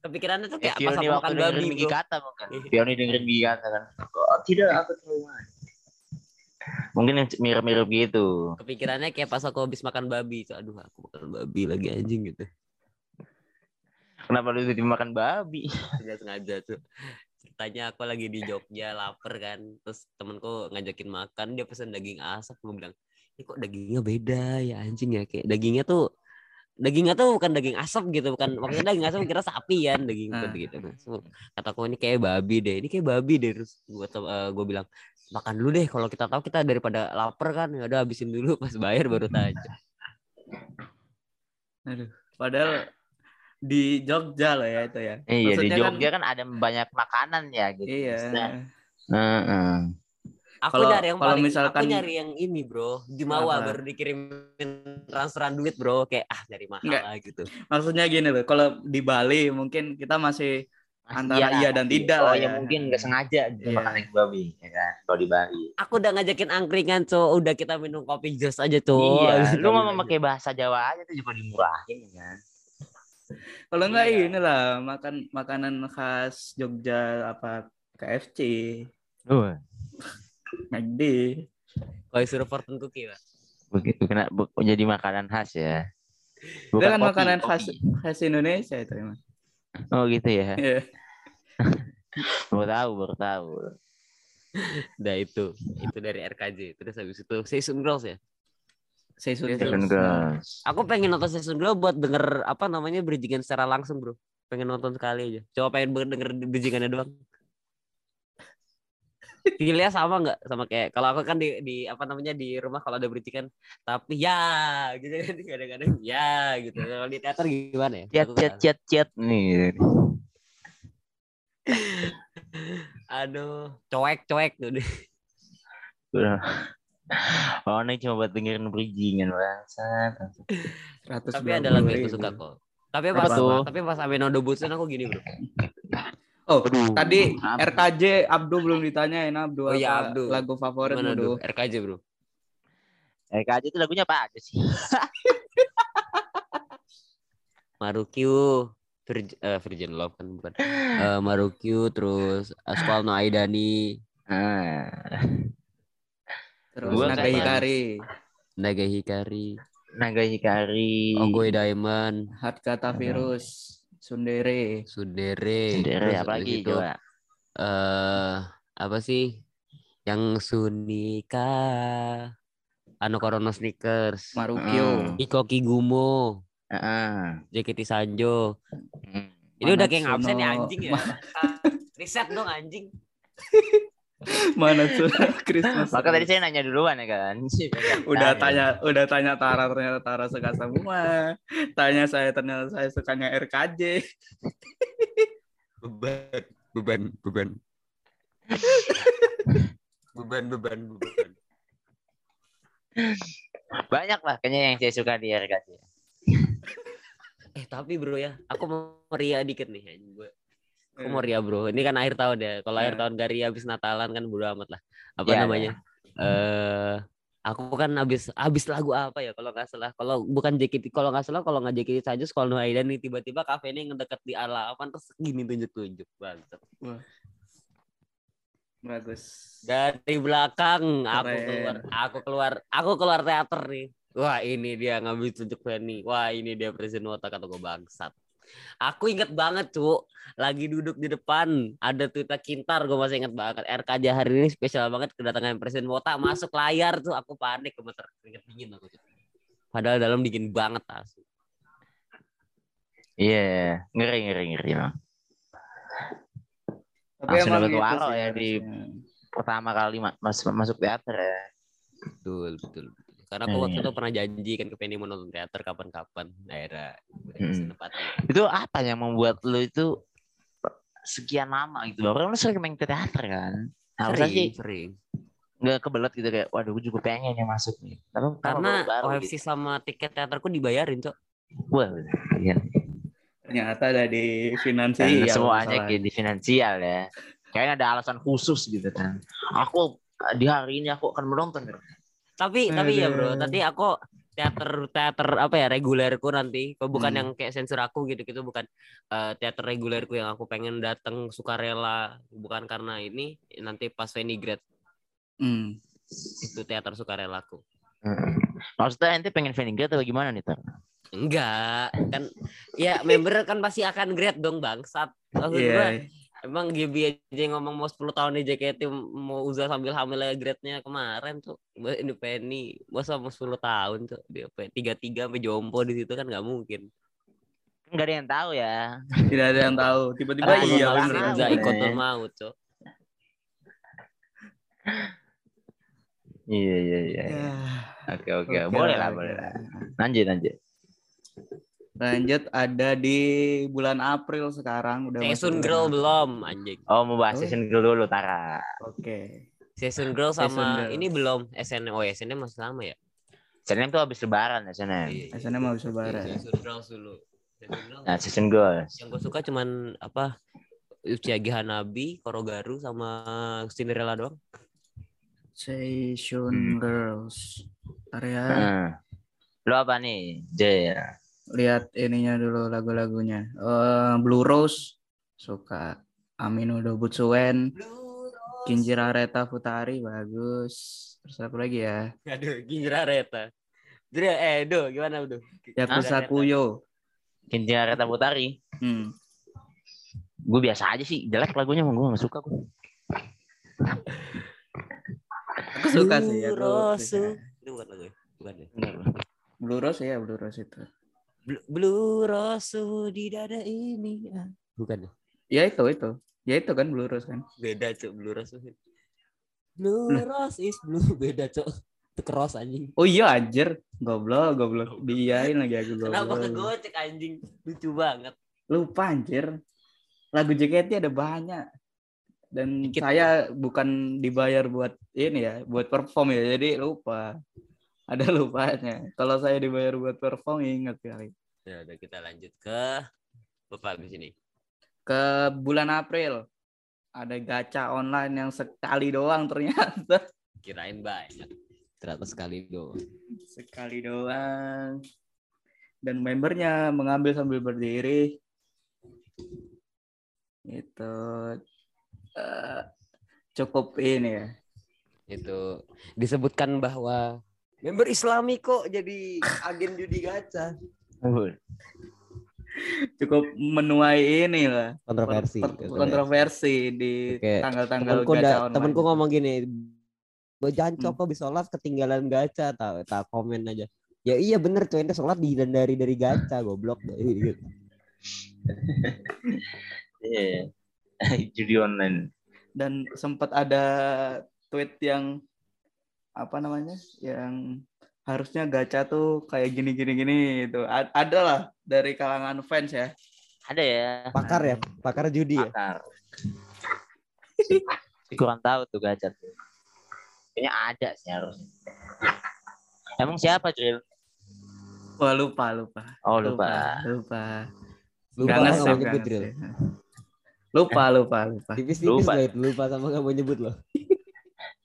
kepikirannya tuh Kayak pas aku makan babi bro. Kata bukan? Fioni dengerin Migi Kata kan. Oh, tidak aku trauma. Mungkin yang mirip-mirip gitu. Kepikirannya kayak pas aku habis makan babi. Tuh, aduh aku makan babi lagi anjing gitu. Kenapa lu tiba makan babi? Tidak sengaja tuh. Ceritanya aku lagi di Jogja lapar kan. Terus temenku ngajakin makan dia pesen daging asap. Gue bilang ini kok dagingnya beda ya anjing ya kayak dagingnya tuh dagingnya tuh bukan daging asap gitu bukan maksudnya daging asap kira sapi kan daging Ah. gitu so, kataku ini kayak babi deh ini kayak babi deh terus gue gue bilang makan dulu deh kalau kita tahu kita daripada lapar kan ya udah habisin dulu pas bayar baru tanya Aduh, padahal di Jogja loh ya itu ya. Iya di Maksudnya kan- Jogja kan, ada banyak makanan ya gitu. Iya. Maksudnya, Heeh. aku Kalau- nyari yang kalau paling misalkan- aku nyari yang ini bro di Mawa baru dikirimin transferan duit bro kayak ah dari mahal Nggak. gitu Maksudnya gini loh, kalau di Bali mungkin kita masih Antara iya dan tidak oh, lah ya ya. mungkin nggak sengaja gitu Iya. makan babi ya kan kalau di Bali. aku udah ngajakin angkringan co udah kita minum kopi jos aja tuh Iya, lu mau pakai bahasa Jawa aja tuh juga dimurahin ya kan. Kalau enggak Iya. inilah makan makanan khas Jogja apa KFC, Uh, McD. Koi suruh fortune cookie pak begitu kena jadi makanan khas ya. Itu kan kopi, makanan kopi. khas khas Indonesia itu emang. Oh gitu ya. Iya. Baru tahu, baru tahu. Nah itu itu dari RKJ terus habis itu Season Girls ya Season Seven Girls. Girls. aku pengen nonton Season Girls buat denger apa namanya bridgingan secara langsung bro pengen nonton sekali aja coba pengen denger bridgingannya doang Pilihnya sama nggak sama kayak kalau aku kan di, di apa namanya di rumah kalau ada bridgingan tapi ya gitu kan kadang-kadang ya gitu kalau di teater gimana ya Chat chat nggak- chat chat nih. aduh coek coek tuh. Udah. Oh, ini cuma buat dengerin bridgingan bangsat. 120 tapi ada lagu yang aku suka kok tapi Apa pas tuh? tapi pas Amenodo Butsun aku gini bro Oh, Aduh, tadi? RKJ Abdu belum ditanyain Abdu Oh iya, apa Abdu. lagu favorit Gimana Abdu. RKJ bro RKJ itu lagunya apa aja sih? Marukyu Virgin, eh, Virgin Love kan bukan Eh, Marukyu terus Aspal No Aidani Ah, Terus Gua Naga Hikari, Naga Hikari. Naga Hikari. Ogoy Diamond Hard Kata Virus, Sundere. Sudere Sendiri terus apa lagi itu, coba? eh apa sih? Yang Sunika Ano Korono Sneakers. Marukyo. Iko Kigumo. Heeh. JKT Sanjo. Hmm. ini udah kayak ngabsen ya anjing ya? Ah, riset dong anjing Mana tuh Christmas? Maka tadi saya nanya duluan ya kan. udah tanya udah tanya Tara ternyata Tara suka semua. Tanya saya ternyata saya sukanya RKJ. beban beban beban beban beban beban Banyak lah kayaknya yang saya suka di RKJ. eh tapi bro ya aku mau ria dikit nih anjing gue aku mau ria bro ini kan akhir tahun ya kalau akhir Eh. tahun gak ria habis Natalan kan bodo amat lah apa Ya, namanya eh aku kan habis habis lagu apa ya kalau nggak salah kalau bukan JKT kalau nggak salah kalau nggak JKT saja sekolah Nuhaidan nih tiba-tiba kafe ini ngedeket di alapan terus gini tunjuk-tunjuk banget Bagus. Dari belakang aku Keren. keluar, aku keluar, aku keluar teater nih. Wah ini dia ngambil tunjuk Fanny. Wah ini dia presiden otak kata gue bangsat. Aku inget banget cuk, lagi duduk di depan ada Twitter Kintar, gue masih inget banget. RKJ hari ini spesial banget kedatangan presiden Wota masuk layar tuh, aku panik gemeter keringet dingin aku. Padahal dalam dingin banget asli. Iya, ngeri ngeri ngeri. Bang. Tapi Langsung dapat gitu waro ya di-. Pertama kali ma- masuk masuk teater ya. Betul, betul. Karena aku waktu Iya. itu pernah janji kan ke Penny mau nonton teater kapan-kapan. Akhirnya Hmm. Itu apa yang membuat lu itu sekian lama gitu? Baru lu sering main ke teater kan? Harusnya Sering, sih sering. nggak kebelet gitu kayak, waduh gue juga pengen yang masuk nih. Tapi Karena OFC gitu. sama tiket teaterku dibayarin, Cok. Wah, iya. Ternyata ada di finansial. semuanya masalahnya. kayak di finansial ya. Kayaknya ada alasan khusus gitu kan. Aku di hari ini aku akan menonton. Tapi tapi ya, Bro, Aduh. tadi aku teater teater apa ya regulerku nanti kalau bukan Hmm. yang kayak sensor aku gitu gitu bukan eh, teater regulerku yang aku pengen datang sukarela bukan karena ini nanti pas Fanny grad Hmm. itu teater sukarelaku Maksudnya ente pengen Veningat atau gimana nih, Ter? enggak kan ya member kan pasti akan grade dong bangsat maksud gua Iya. Emang GB aja ngomong mau 10 tahun di JKT mau usaha sambil hamil aja grade-nya kemarin tuh buat ini Penny masa mau 10 tahun tuh dia apa tiga tiga sampai jompo di situ kan nggak mungkin Enggak ada yang tahu ya. Tidak ada yang tahu. Tiba-tiba Karena iya nggak bener. ikut tuh mau tuh Iya iya iya. Ya, Oke oke, boleh lah boleh lah. Lanjut lanjut. Lanjut ada di bulan April sekarang udah season bulan girl April. belum anjing Oh mau bahas Oh. season girl dulu Tara. Oke. season girl Season sama girl. ini belum SNM oh SNM masih lama ya SNM tuh habis lebaran ya SNM. SNM habis lebaran. season girls dulu season girl Nah season girl. yang gue suka cuman apa Uchiage Hanabi, Korogaru sama Cinderella doang. Season Girls. Ntar ya. Hmm. Lo apa nih? J ya. Lihat ininya dulu lagu-lagunya. Eh, Blue Rose suka. Amino Dobutsuen, Kinjira Reta Futari bagus. Terus apa lagi ya? Aduh, Ginjra Reta. Jadi eh do gimana do? Yakuza Kuyo. Kinja Reta Putari. Hmm. Gue biasa aja sih. Jelek lagunya gue gak suka gue. Aku suka sih ya. Blue Rose. Itu bukan lagu ya? Bukan ya? Blue Rose ya, Blue Rose itu. Blue, Rose di dada ini. Ah, Bukan ya? Ya itu itu. Ya itu kan Blue Rose kan. Beda, Cuk. Blue Rose. Blue Rose is blue. Beda, Cuk. Itu cross anjing. Oh iya anjir. Goblok, goblok. Diain lagi aku Kenapa goblok. kegocek anjing? Lucu banget. Lupa anjir. Lagu JKT ada banyak. Dan Dikit. saya bukan dibayar buat ini ya, buat perform ya. Jadi lupa. Ada lupanya. Kalau saya dibayar buat perform ingat kali. Ya udah kita lanjut ke Bapak di sini. Ke bulan April ada gacha online yang sekali doang ternyata. Kirain banyak. Ternyata sekali doang. Sekali doang. Dan membernya mengambil sambil berdiri. Itu eh, cukup ini ya. Itu disebutkan bahwa member Islami kok jadi agen judi gacha. Cukup menuai ini lah. kontroversi kontroversi di tanggal-tanggal gacha da- online. temenku ngomong gini "Bo, jangan Hmm. kok bisa sholat ketinggalan gacha tak tak komen aja ya iya bener tuh ente sholat di dari dari gacha goblok. Iya. Judi online. dan sempat ada tweet yang apa namanya yang harusnya gacha tuh kayak gini gini gini itu ada lah dari kalangan fans ya Ada ya. pakar ya pakar judi ya Pakar. Si- si kurang tahu tuh gacha tuh. Kayaknya ada sih harusnya. Emang siapa cuy? wah lupa lupa Oh lupa. lupa lupa Nggak nggak ngesave, mau nggak nyebut lupa lupa lupa tipis-tipis Lupa. loh lupa sama nggak mau nyebut loh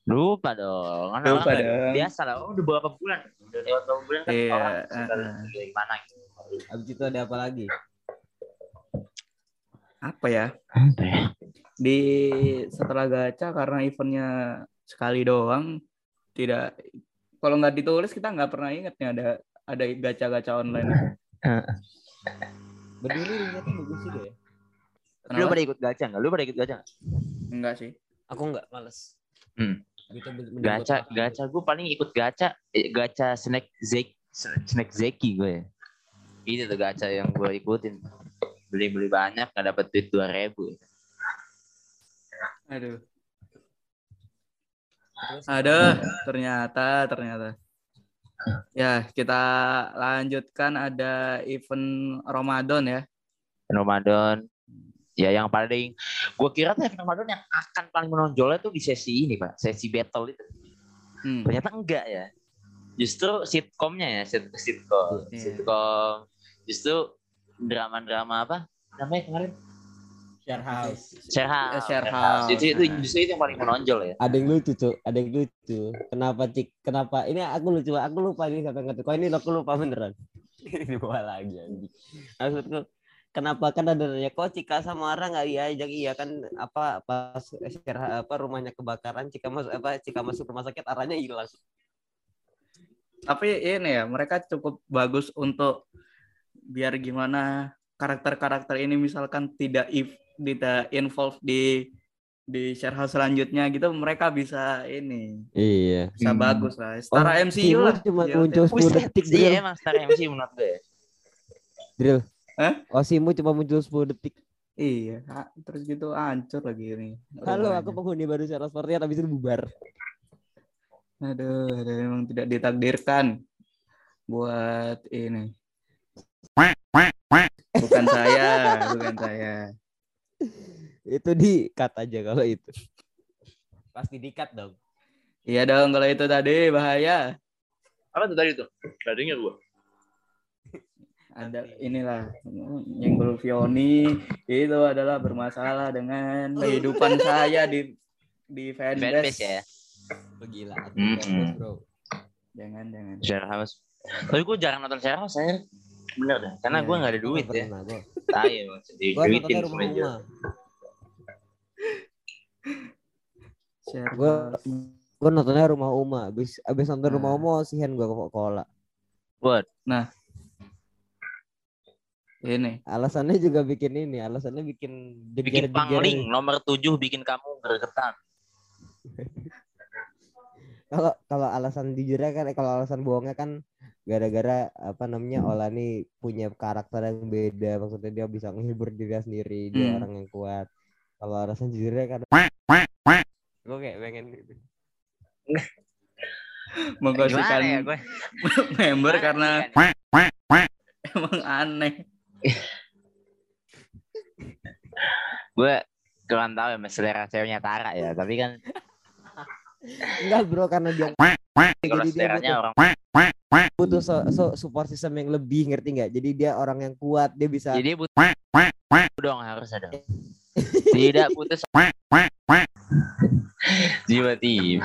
Lupa dong. Kan Lupa orang dong. Biasa lah. Oh, udah berapa bulan? Udah lewat berapa bulan kan Iya, orang suka uh-uh. gimana gitu. abis itu ada apa lagi apa ya? Apa ya? Di setelah gacha karena eventnya sekali doang tidak kalau nggak ditulis kita nggak pernah inget nih ada ada gacha-gacha online. Berdiri ternyata bagus juga ya. Lu Kenapa? pada ikut gacha nggak? Lu pada ikut gacha nggak? Enggak sih. Aku nggak males. Hmm. Gitu, Gacha, gacha gue paling ikut gacha, eh, gacha snack zek, snack zeki gue. Itu tuh gacha yang gue ikutin. Beli-beli banyak nggak dapet duit dua ribu. Aduh. Terus, Ada ternyata ternyata. Ya, kita lanjutkan ada event Ramadan ya. Ramadan. Ya yang paling, gue kira tuh event Ramadan yang akan paling menonjolnya tuh di sesi ini pak, sesi battle itu. Hmm. Ternyata enggak ya. Justru sitkomnya ya, sit sitkom, Iya. sitkom. Justru drama-drama apa namanya kemarin? Share house. Share house. Eh, share house. Itu, itu justru itu yang paling menonjol ya. Ada yang lucu tuh, ada yang lucu. Kenapa cik? Kenapa? Ini aku lucu, aku lupa ini siapa yang ngetik. Kok ini aku lupa beneran. ini bawa lagi anjing. Maksudku kenapa? Kan ada nanya kok Cika sama Ara nggak diajak? Iya kan apa pas apa rumahnya kebakaran Cika masuk apa Cika masuk rumah sakit arahnya hilang. Tapi ini ya, mereka cukup bagus untuk biar gimana karakter-karakter ini misalkan tidak if tidak involve di di share house selanjutnya gitu mereka bisa ini iya. bisa Hmm. bagus lah. Setara Oh, MCU lah. cuma Ya, muncul ya. 10 detik Iya drill emang star MC menurut gue. drill Hah? Osimu cuma muncul 10 detik iya terus gitu hancur lagi ini halo aku penghuni baru house party habis itu bubar aduh, aduh emang tidak ditakdirkan buat ini bukan saya bukan saya itu di cut aja kalau itu pasti dikat dong. iya dong kalau itu tadi bahaya Apa tuh tadi tuh? Denger gue. Ada inilah nyenggol Vioni itu adalah bermasalah dengan kehidupan saya di di fanbase. Fanbase ya. Oh, gila Mm-mm. bro Jangan jangan. Share house. Tapi gue jarang nonton share house saya. Bener deh. Karena gue gak ada duit ya. Emang. Di Gua duitin rumah semenjak. Uma. Share Gua house. Gue nontonnya rumah Uma. Abis abis nonton rumah Nah. Uma osihan gue ke kola. Buat. Ini Alasannya juga bikin ini. Alasannya bikin Bikin pangling nomor 7 bikin kamu gregetan. Kalau kalau alasan jujurnya kan, kalau alasan bohongnya kan gara-gara apa namanya Olani punya karakter yang beda. Maksudnya dia bisa menghibur diri sendiri. Dia Hmm. orang yang kuat. Kalau alasan jujurnya kan gue kayak pengen gitu. menggosipkan ya member karena ya? emang aneh. Gue kurang tahu ya selera ceweknya Tara ya. Tapi kan Enggak bro karena dia kalau jadi dia seleranya orang butuh so, so- support system yang lebih ngerti nggak? Jadi dia orang yang kuat, dia bisa jadi butuh dong harus ada. Tidak putus jiwa tim.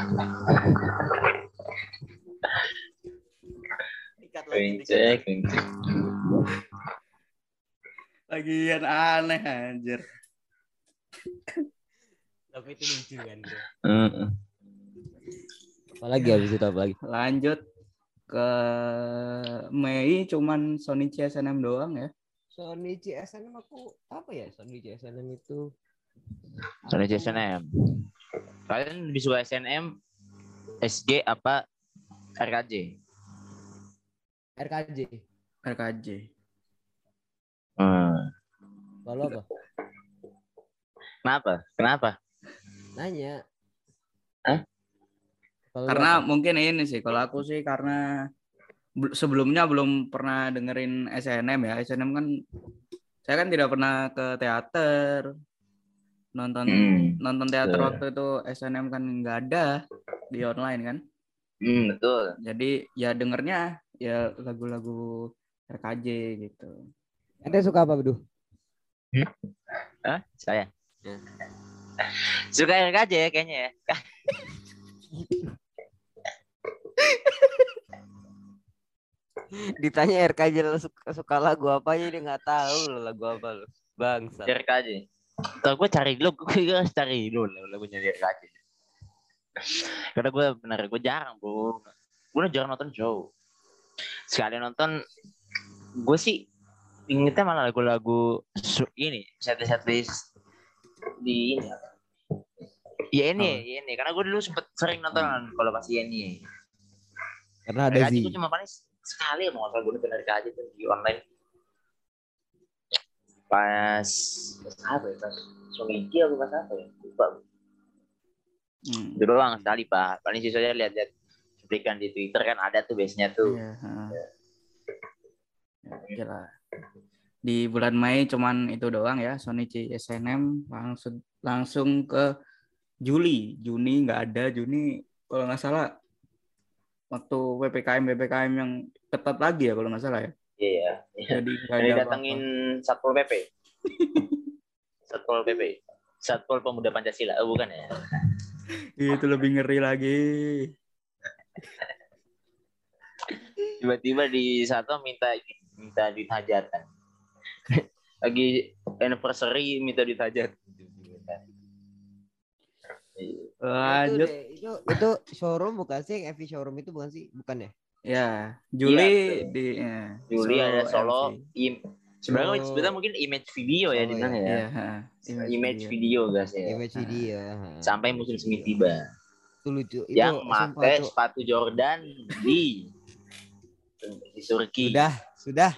Cek, Lagian aneh anjir. Tapi itu lucu kan. bro. apalagi habis itu apalagi. Lanjut ke Mei cuman Sony CSNM doang ya. Sony CSNM aku apa ya? Sony CSNM itu Sony SNM. Kalian lebih suka SNM, SG apa RKJ? RKJ. RKJ. Hmm. Kalau apa? Kenapa? Kenapa? Nanya. Hah? Karena apa? mungkin ini sih kalau aku sih karena bel- sebelumnya belum pernah dengerin SNM ya. SNM kan saya kan tidak pernah ke teater. Nonton Hmm. nonton teater Betul. waktu itu SNM kan nggak ada di online kan. Hmm, betul. Jadi ya dengernya ya lagu-lagu RKJ gitu. Anda suka apa, Bedu? Hah? Saya. Suka RKJ ya kayaknya ya. Ditanya RKJ suka, suka lagu apa aja dia nggak tahu lo lagu apa lu. Bangsa. Aja. Kalau gue cari dulu, gue harus cari dulu lagunya aja. Karena gue bener, gue jarang bro. Gue jarang nonton show. Sekali nonton, gue sih ingetnya malah lagu-lagu ini, set set list di ini. Ya ini, Oh. ya ini. Karena gue dulu sempet sering nonton kalau pas ini. Karena ada gue cuma paling sekali mau salah gue nonton aja tuh di online. Pas pas apa ya? Pas Songiki apa pas apa ya? Lupa. Hmm. Itu doang sekali pak. Paling sisanya lihat-lihat cuplikan di Twitter kan ada tuh biasanya tuh. Iya, heeh. Ya, lah. Di bulan Mei cuman itu doang ya Sonichi SNM langsung langsung ke Juli. Juni nggak ada Juni kalau nggak salah waktu PPKM PPKM yang ketat lagi ya kalau nggak salah ya. Iya. iya. Jadi Jadi ada datengin Satpol PP. Satpol PP. Satpol Pemuda Pancasila. Oh, bukan ya? Itu lebih ngeri lagi. Tiba-tiba di satu minta minta duit hajatan. Lagi anniversary minta duit hajat. Iya. Itu, Lanjut deh, itu itu showroom bukan sih yang FV showroom itu bukan sih bukan ya ya Juli Iya, di ya, Juli ada Solo im sebenarnya Solo. sebenarnya mungkin image video ya Solo di sana ya. ya. Iya, ha, Image video. video guys ya. image video. Sampai musim semi tiba. itu lucu itu yang pakai sepatu Jordan di di Turki. sudah sudah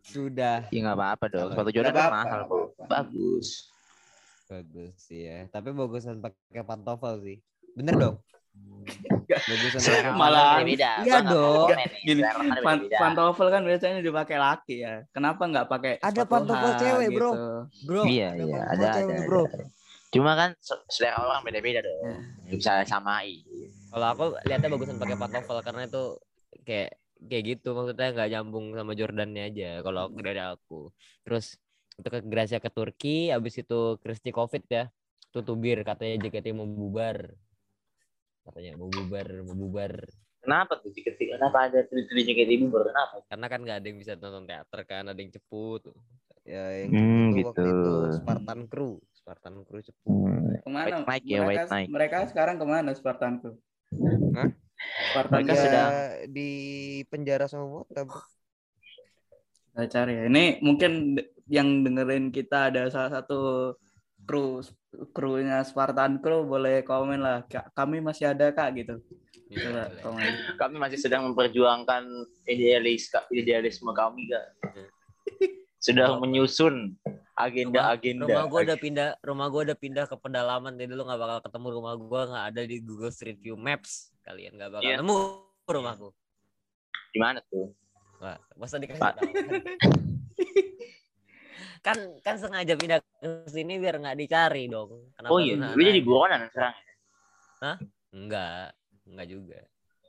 sudah Ya nggak apa-apa dong. Sepatu Jordan kan mahal kok. Bagus. bagus ya tapi bagusan pakai pantofel sih bener dong bagusan Malah- beda. Iya dong. Gini, Pan- Pan pantofel kan biasanya dipakai laki ya. Kenapa nggak pakai Ada pantofel cewek, bro. gitu? bro Iya, ada iya, ada, cewek, ada, bro ada. Cuma kan se- selera orang beda-beda dong. Iya. Bisa samai. Kalau aku lihatnya bagusan pakai pantofel karena itu kayak kayak gitu maksudnya nggak nyambung sama Jordannya aja kalau dari aku. Terus itu ke Gracia ke Turki, habis itu Kristi Covid ya. Itu tubir katanya JKT mau bubar. Katanya mau bubar, mau bubar. Kenapa tuh ketika kenapa ada tulis-tulis JKT Bieber? Kenapa? Karena kan nggak ada yang bisa nonton teater kan, ada yang ceput. ya yang Hmm, itu waktu gitu. itu Spartan Crew Spartan Crew cepet Ke mana? White Nike ya, mereka, White Nike. mereka sekarang ke mana Spartan tuh? Hah? Spartan Mereka tuh sedang di penjara bro kita cari ya. Ini mungkin yang dengerin kita ada salah satu kru krunya Spartan Crew boleh komen lah. Kak, Kami masih ada kak gitu. Iya, Coba komen. kami masih sedang memperjuangkan idealis idealisme kami kak. Sudah menyusun agenda-agenda. Rumah gua udah pindah, rumah gua udah pindah ke pedalaman jadi lu nggak bakal ketemu rumah gua nggak ada di Google Street View Maps. Kalian nggak bakal Iya. nemu rumahku. Di mana tuh? Wah, masa dikasih tahu? kan kan sengaja pindah ke sini biar nggak dicari dong. Kenapa Oh iya, lu jadi buronan sekarang. Enggak, enggak juga.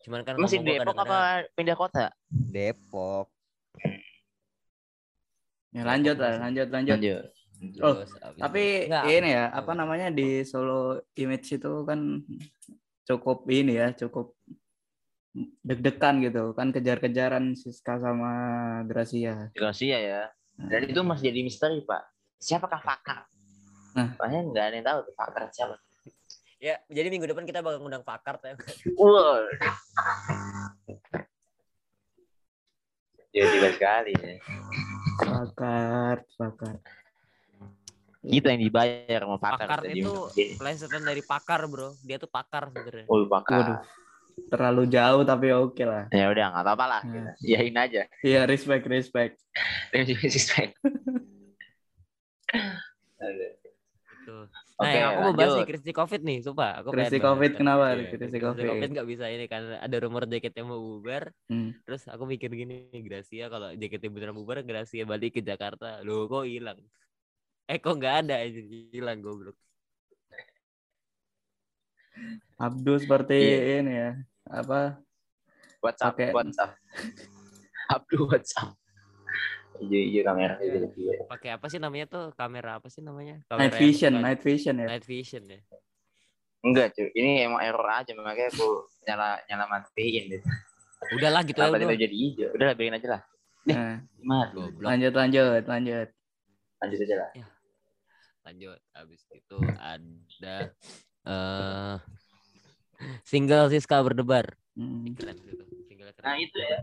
Cuman kan Masih rumah Depok apa pindah kota? Depok Ya, lanjut lah, lanjut lanjut. Lanjut. Oh, Terus Tapi Enggak, ini ya, apa Apa? namanya di Solo Image itu kan cukup ini ya, cukup deg-degan gitu kan kejar-kejaran Siska sama Gracia. Gracia ya. Dan itu masih jadi misteri pak. Siapakah pakar? Nah. Makanya nggak ada yang tahu tuh pakar siapa. Ya, jadi minggu depan kita bakal ngundang pakar ya. Wow. Tiba-tiba sekali ya. Pakar, pakar. Kita yang dibayar sama pakar. Pakar itu plesetan dari pakar, Bro. Dia tuh pakar sebenarnya. Oh pakar. Waduh. Terlalu jauh tapi oke lah. Ya udah nggak apa-apa lah. Nah. Yain aja. Iya, respect, respect. Respect. Nah, Oke, yang aku mau bahas nih Kristi Covid nih, sumpah. Aku pengen Covid, banget. kenapa Kristi Kristi Covid? Covid nggak bisa ini kan ada rumor JKT mau bubar. Hmm. Terus aku mikir gini, Gracia kalau JKT beneran bubar, Gracia balik ke Jakarta. Loh, kok hilang? Eh, kok nggak ada? aja Hilang goblok. Abdul seperti Iya. ini ya. Apa? WhatsApp, Pakai- WhatsApp. Abdul WhatsApp. Iya, iya kamera. Iya, iya. Pakai apa sih namanya tuh? Kamera apa sih namanya? Kamera Night yang vision, bukan- night vision ya. Night vision ya. Enggak cuy, ini emang error aja makanya aku nyala nyala matiin gitu. Udahlah gitu ya Kenapa udah. itu jadi hijau? Udah lah biarin aja lah. Nah, Gimana? Goblok. lanjut, lanjut, lanjut. lanjut aja lah lanjut habis itu ada eh single Siska berdebar Hmm. keren gitu single keren nah itu ya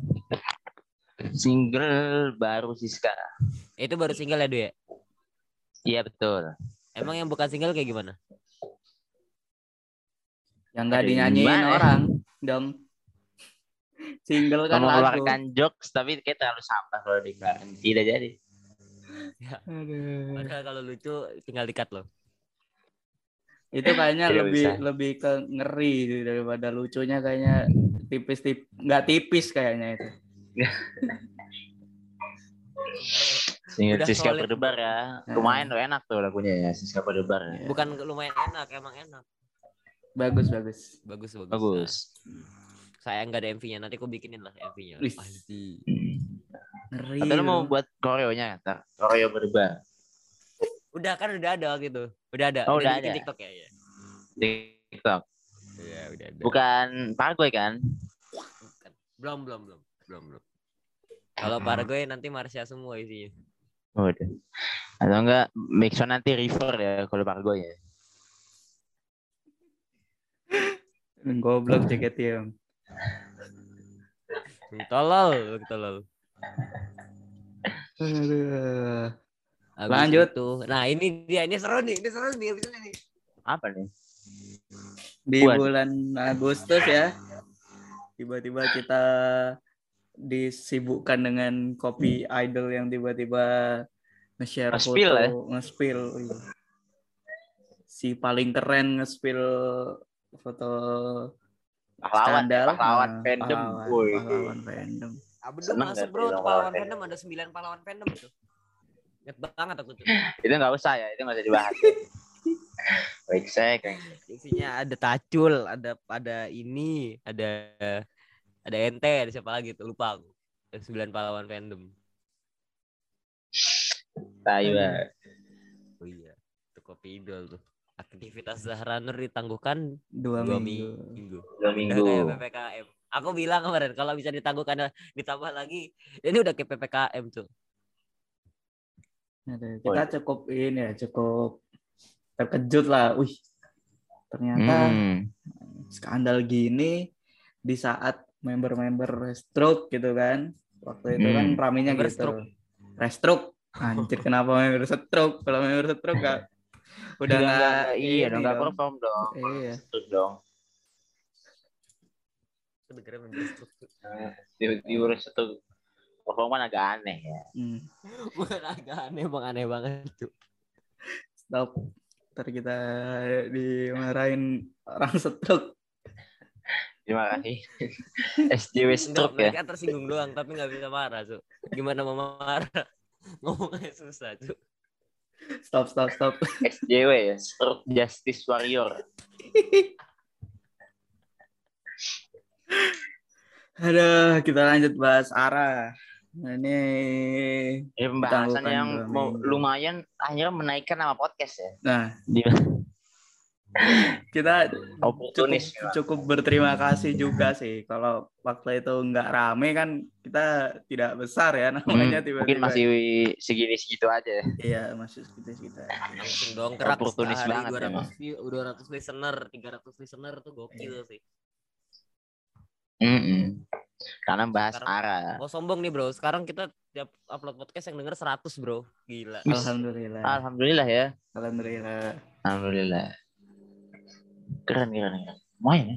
single baru Siska itu baru single ya Du ya iya betul emang yang bukan single kayak gimana Yang nggak Aduh, dinyanyiin gimana ya? orang dong. Single kan lagu. mengeluarkan jokes tapi kayak terlalu sampah kalau di tidak jadi Aduh. padahal kalau lucu tinggal dikat loh Itu kayaknya Tidak lebih bisa. lebih ke ngeri sih daripada lucunya kayaknya tipis tipis nggak tipis kayaknya itu. single Udah Siska berdebar ya. Lumayan tuh enak tuh lagunya ya Siska berdebar ya. Bukan lumayan enak emang enak. Bagus bagus. bagus bagus. Bagus. Nah, saya nggak ada MV-nya nanti aku bikinin lah MV-nya pasti. Ngeri. Atau lu mau buat koreonya ntar. Koreo berdebar. Udah kan udah ada waktu itu udah ada. Oh, udah dibikin ada. TikTok ya ya? Di TikTok. Iya, udah ada. Bukan Pargoy kan? Bukan. belum belum belum. Belum belum kalau Paraguay nanti Marsha semua isinya Udah. Atau enggak Mixon nanti River ya kalau Pargoy ya. Goblok JKT tolol tolol Aduh. Habis Lanjut. itu, nah ini dia ini seru nih ini seru nih ini nih Apa nih? Di Buat. bulan Agustus ya. Tiba-tiba kita disibukkan dengan kopi idol yang tiba-tiba nge-share foto, Nge-spill ya? nge-spill. Iya. Si paling keren nge-spill foto Pahlawan, skandal. pahlawan Nah, fandom. Pahlawan, Woi. pahlawan fandom. Seneng masuk bro pahlawan fandom? fandom ada 9 pahlawan fandom itu Ingat banget aku tuh Itu enggak usah ya, itu enggak usah dibahas. Baik, saya isinya ada tacul ada ada ini ada ada ente ada siapa lagi tuh lupa aku ada 9 pahlawan fandom tayu oh iya itu kopi idol tuh aktivitas Zahranur ditangguhkan Dua, dua minggu. minggu Dua Udah minggu. kayak PPKM. Aku bilang kemarin kalau bisa ditangguhkan ditambah lagi, ini udah kayak PPKM tuh. Aduh, Kita cukup ini ya, cukup terkejut lah. Wih, ternyata Hmm. skandal gini di saat member-member stroke gitu kan. Waktu itu kan Hmm. ramenya Member gitu. stroke. Restroke. Anjir kenapa member stroke? Kalau member stroke gak udah Udah nggak enggak iya dong, enggak perform dong. Iya. Dong. Aku dengernya member stroke. Tiba-tiba itu perform kan agak aneh ya. Hmm. Bukan agak aneh, bang aneh banget tuh. Stop. Ntar kita dimarahin orang stroke. Terima kasih. SJW Enggak, stroke ya. mereka tersinggung doang, tapi nggak bisa marah tuh. Gimana mau marah? Ngomongnya susah tuh. Stop, stop, stop. SJW ya, Stroke Justice Warrior. Aduh, kita lanjut bahas arah. Nah, ini Ini pembahasan yang mau lumayan akhirnya menaikkan nama podcast ya. nah Di kita cukup cukup berterima kasih juga sih kalau waktu itu nggak rame kan kita tidak besar ya namanya Hmm, tiba-tiba mungkin masih segini segitu aja. ya. iya masih segitu segitu Langsung dong kerak Oportunis sehari banget 200 view, 200 listener, 300 listener tuh gokil sih. Mm-mm. Karena bahas Sekarang- arah. Mau sombong nih bro, sekarang kita tiap upload podcast yang denger 100 bro. Gila. Alhamdulillah Alhamdulillah ya. alhamdulillah Alhamdulillah. Keren keren keren. Lumayan ya.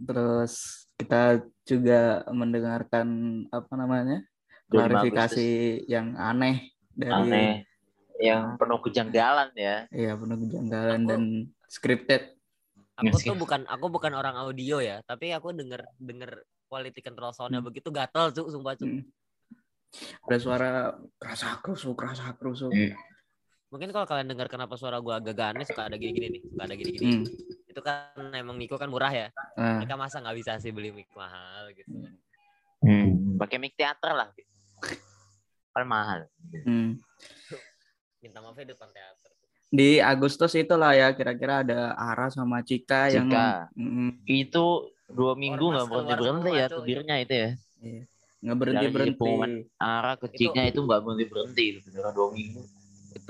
terus kita juga mendengarkan apa namanya klarifikasi yang aneh dari Aneh. Yang penuh kejanggalan ya. iya penuh kejanggalan Aku- dan scripted Aku tuh bukan aku bukan orang audio ya, tapi aku denger denger quality control soundnya Hmm. begitu gatel tuh sumpah tuh. Hmm. ada suara kerasa kerusuk kerasa kerusuk Hmm. Mungkin kalau kalian dengar kenapa suara gua agak aneh suka ada gini-gini nih, suka ada gini-gini. Hmm. Itu kan emang Miko kan murah ya. Nah, Mereka masa nggak bisa sih beli mic mahal gitu. Hmm. Pakai mic teater lah. Kan mahal. hmm. Minta maaf ya depan teater. di Agustus itulah ya kira-kira ada Ara sama Cika, yang Cika. Mm, Itu dua minggu nggak Ormas berhenti keluar berhenti semua, ya tubirnya itu ya. iya. nggak berhenti berhenti arah ke Cina itu nggak berhenti berhenti gitu beneran dua minggu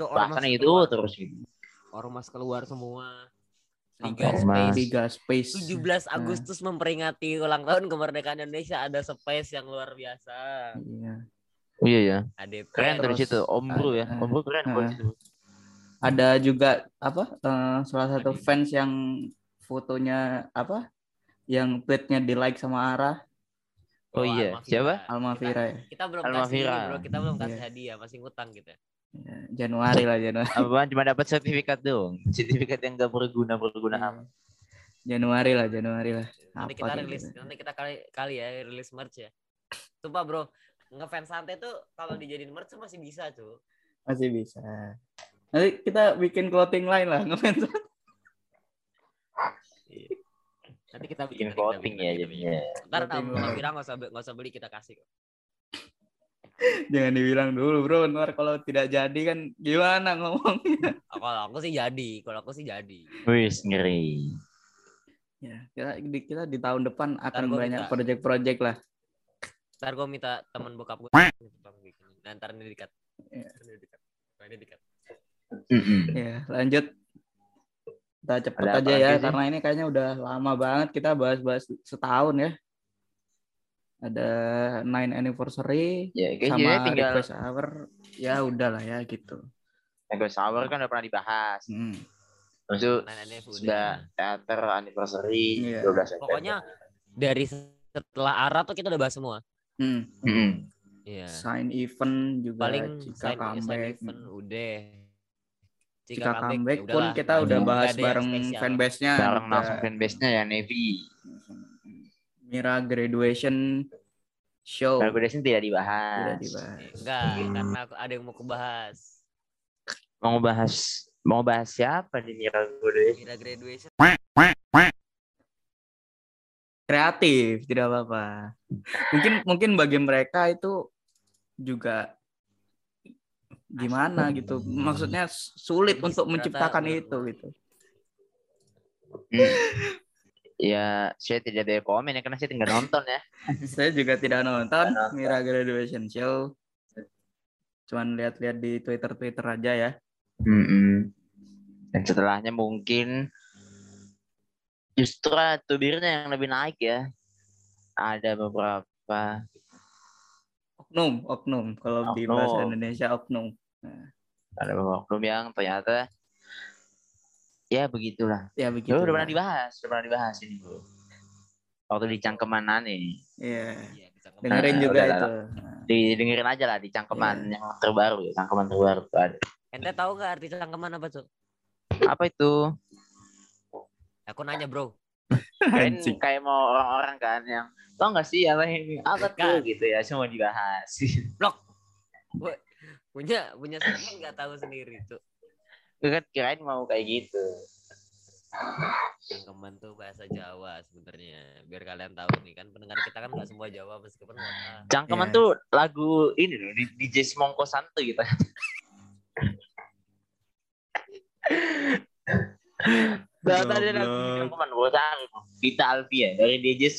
Itu ormas bahkan itu keluar, terus gitu ormas keluar semua. Liga. Space. Liga Space 17 Agustus memperingati ulang tahun kemerdekaan Indonesia ada space yang luar biasa. Iya. oh iya ya ADP. keren terus itu Om Bro ya ah, Om Bro keren ah. buat itu ada juga apa eh, salah satu fans yang fotonya apa yang tweetnya di like sama Ara oh iya Almavira. siapa Almavira ya Kita belum Almavira. kasih bro. Kita belum kasih Iya. hadiah, masih ngutang gitu. Ya, Januari lah Januari apaan cuma dapat sertifikat dong sertifikat yang gak berguna berguna Iya. amat Januari lah Januari lah Nanti Apa kita rilis, gitu. nanti kita kali kali ya rilis merch ya. Sumpah bro, ngefans santai tuh kalau dijadiin merch masih bisa tuh. masih bisa nanti kita bikin clothing line lah ngefans Nanti kita bikin nanti kita bikin, ya nanti kita jadinya. Ntar. Mafira nggak usah nggak usah beli kita kasih kok. Jangan dibilang dulu bro ntar kalau tidak jadi kan gimana ngomongnya kalau aku sih jadi, kalau aku sih jadi. wis ngeri ya kita di, kita di tahun depan akan gua banyak project-project lah Ntar gue minta teman bokap gue. Nah, ntar ini dikat. Iya. Ini dikat. Oh, Ini dikat. ya lanjut kita cepet Ada aja ya sih? karena ini kayaknya udah lama banget kita bahas-bahas setahun ya ada nine anniversary ya sama tinggal request hour ya udahlah ya gitu Ego Sour kan udah pernah dibahas Hmm. Terus itu Nah, sudah teater anniversary Iya. 12 September. Pokoknya dari setelah Ara tuh kita udah bahas semua. Hmm. Mm-mm. Iya. sign event juga Paling Cika sign, sign comeback event udah. Cika comeback ya pun kita udah bahas bareng fanbase-nya Bareng langsung fanbase-nya ya Navy. Mira graduation show Graduation tidak tidak dibahas. dibahas Enggak, karena aku- ada yang mau kebahas. Mau bahas mau bahas siapa di Mira Graduation? Kira graduation. kreatif tidak apa-apa mungkin mungkin bagi mereka itu juga gimana gitu maksudnya sulit untuk menciptakan itu gitu Hmm. Ya, saya tidak ada komen ya karena saya tinggal nonton ya. saya juga tidak nonton nonton. Mira graduation show cuman lihat-lihat di Twitter Twitter aja ya Mm-mm. Dan setelahnya mungkin justru tubirnya yang lebih naik ya. Ada beberapa oknum oknum kalau di bahasa Oknum. Indonesia oknum ada beberapa oknum yang ternyata ya begitulah. ya begitu udah pernah dibahas, udah pernah dibahas ini bro. Waktu di cangkeman nih, Iya. Iya, dengerin Nah, juga itu didengerin aja lah di cangkeman yang terbaru, ya, cangkeman terbaru tuh ada. Ente tahu nggak arti cangkeman apa tuh? Apa itu? Aku nanya bro. Anjing. kayak mau orang-orang kan yang tau gak sih apa ini apa tuh Kan. gitu ya semua dibahas. Punya punya segmen nggak tahu sendiri tuh. Gue kan kirain mau kayak gitu. Cangkeman tuh bahasa Jawa sebenarnya. Biar kalian tahu nih kan pendengar kita kan nggak semua Jawa meskipun tahu. Cangkeman Iya. tuh lagu ini loh di DJ Semongko Santu gitu. Gak tadi ada lagu. Cangkeman bosan. Dita Alfia dari DJ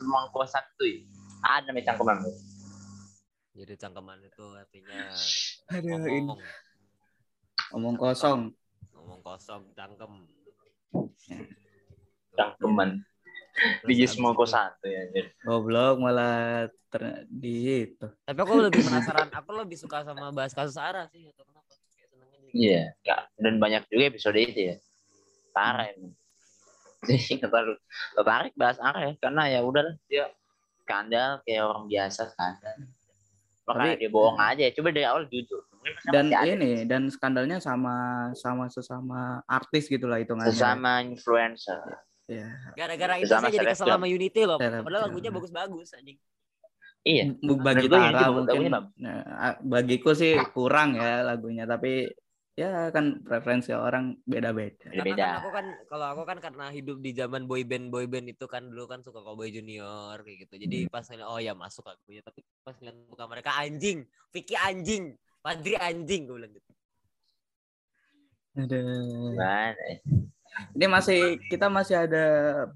Semongko Santu. Ada namanya Cangkeman. Jadi cangkeman itu artinya Aduh, ini. Ngomong, omong kosong ngomong kosong, cangkem. Cangkeman. Abis Semongko itu- Santu ya. anjir. goblok malah ter di itu Tapi aku lebih penasaran, aku lebih suka sama bahas kasus Ara sih atau kenapa? Kayak seneng aja. Iya, Kak. dan banyak juga episode itu ya. Parah emang. Jadi nggak terlalu tertarik bahas arah ya, karena ya udah dia skandal kayak orang biasa skandal. Makanya Tapi- dia bohong aja. Coba dari awal jujur. Dan ini dan skandalnya sama sama sesama artis gitulah hitungannya sesama influencer. ya Gara-gara itu Sama saya jadi kesel sama Unity loh. Padahal lagunya bagus-bagus anjing. Iya. Bagi Tara mungkin nah, bagiku sih kurang ya lagunya tapi ya kan preferensi orang beda-beda Karena Beda. kan aku kan kalau aku kan karena hidup di zaman boyband boyband itu kan dulu kan suka Cowboy Junior kayak gitu. Jadi Hmm. pas ngeliat oh ya masuk lagunya tapi pas ngeliat muka mereka anjing, Vicky anjing, Padri anjing gue bilang gitu. Ya? Ini masih kita masih ada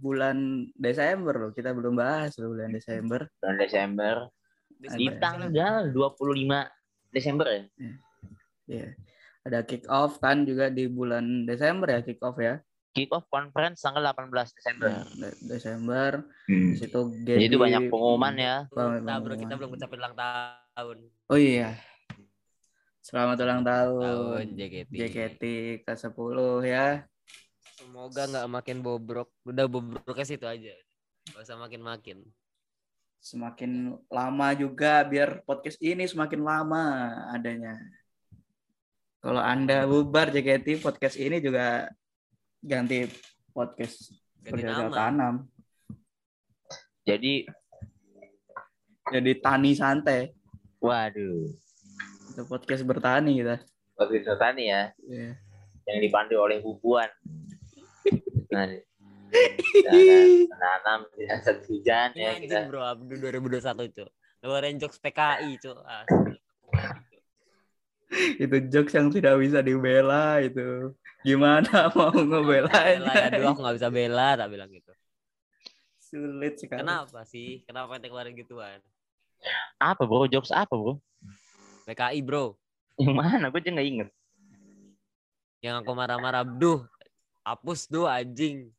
bulan Desember loh. Kita belum bahas loh bulan Desember. Bulan Desember di Ada. tanggal 25 Desember ya. Iya. Ada kick off kan juga di bulan Desember ya kick off ya. Kick off conference tanggal 18 Desember. De- Desember. Hmm. Di situ Jadi itu banyak pengumuman ya. Nah, bro, kita belum ngucapin ulang tahun. Oh iya. Selamat ulang tahun. Tahun JKT. JKT ke-10 ya. Semoga nggak makin bobrok. Udah bobroknya situ aja. Gak usah makin-makin. Semakin lama juga biar podcast ini semakin lama adanya. Kalau Anda bubar JKT podcast ini juga ganti podcast Ganti nama. tanam. Jadi Jadi tani santai. waduh. Itu podcast bertani kita. Waktu itu tani ya Iya. yang dipandu oleh bubuan. Nah, menanam di saat hujan Ini ya kita. bro, Abdu 2021 cuy. Luarin jokes PKI cuy. Ah, Itu jokes yang tidak bisa dibela itu. Gimana mau bela ya, aduh aku nggak bisa bela tak bilang gitu. Sulit sekali. Kenapa sih? Kenapa ente keluarin gituan? Apa bro? Jokes apa bro? PKI bro. Yang mana? Gue juga nggak inget. Yang aku marah-marah, duh, hapus duh anjing.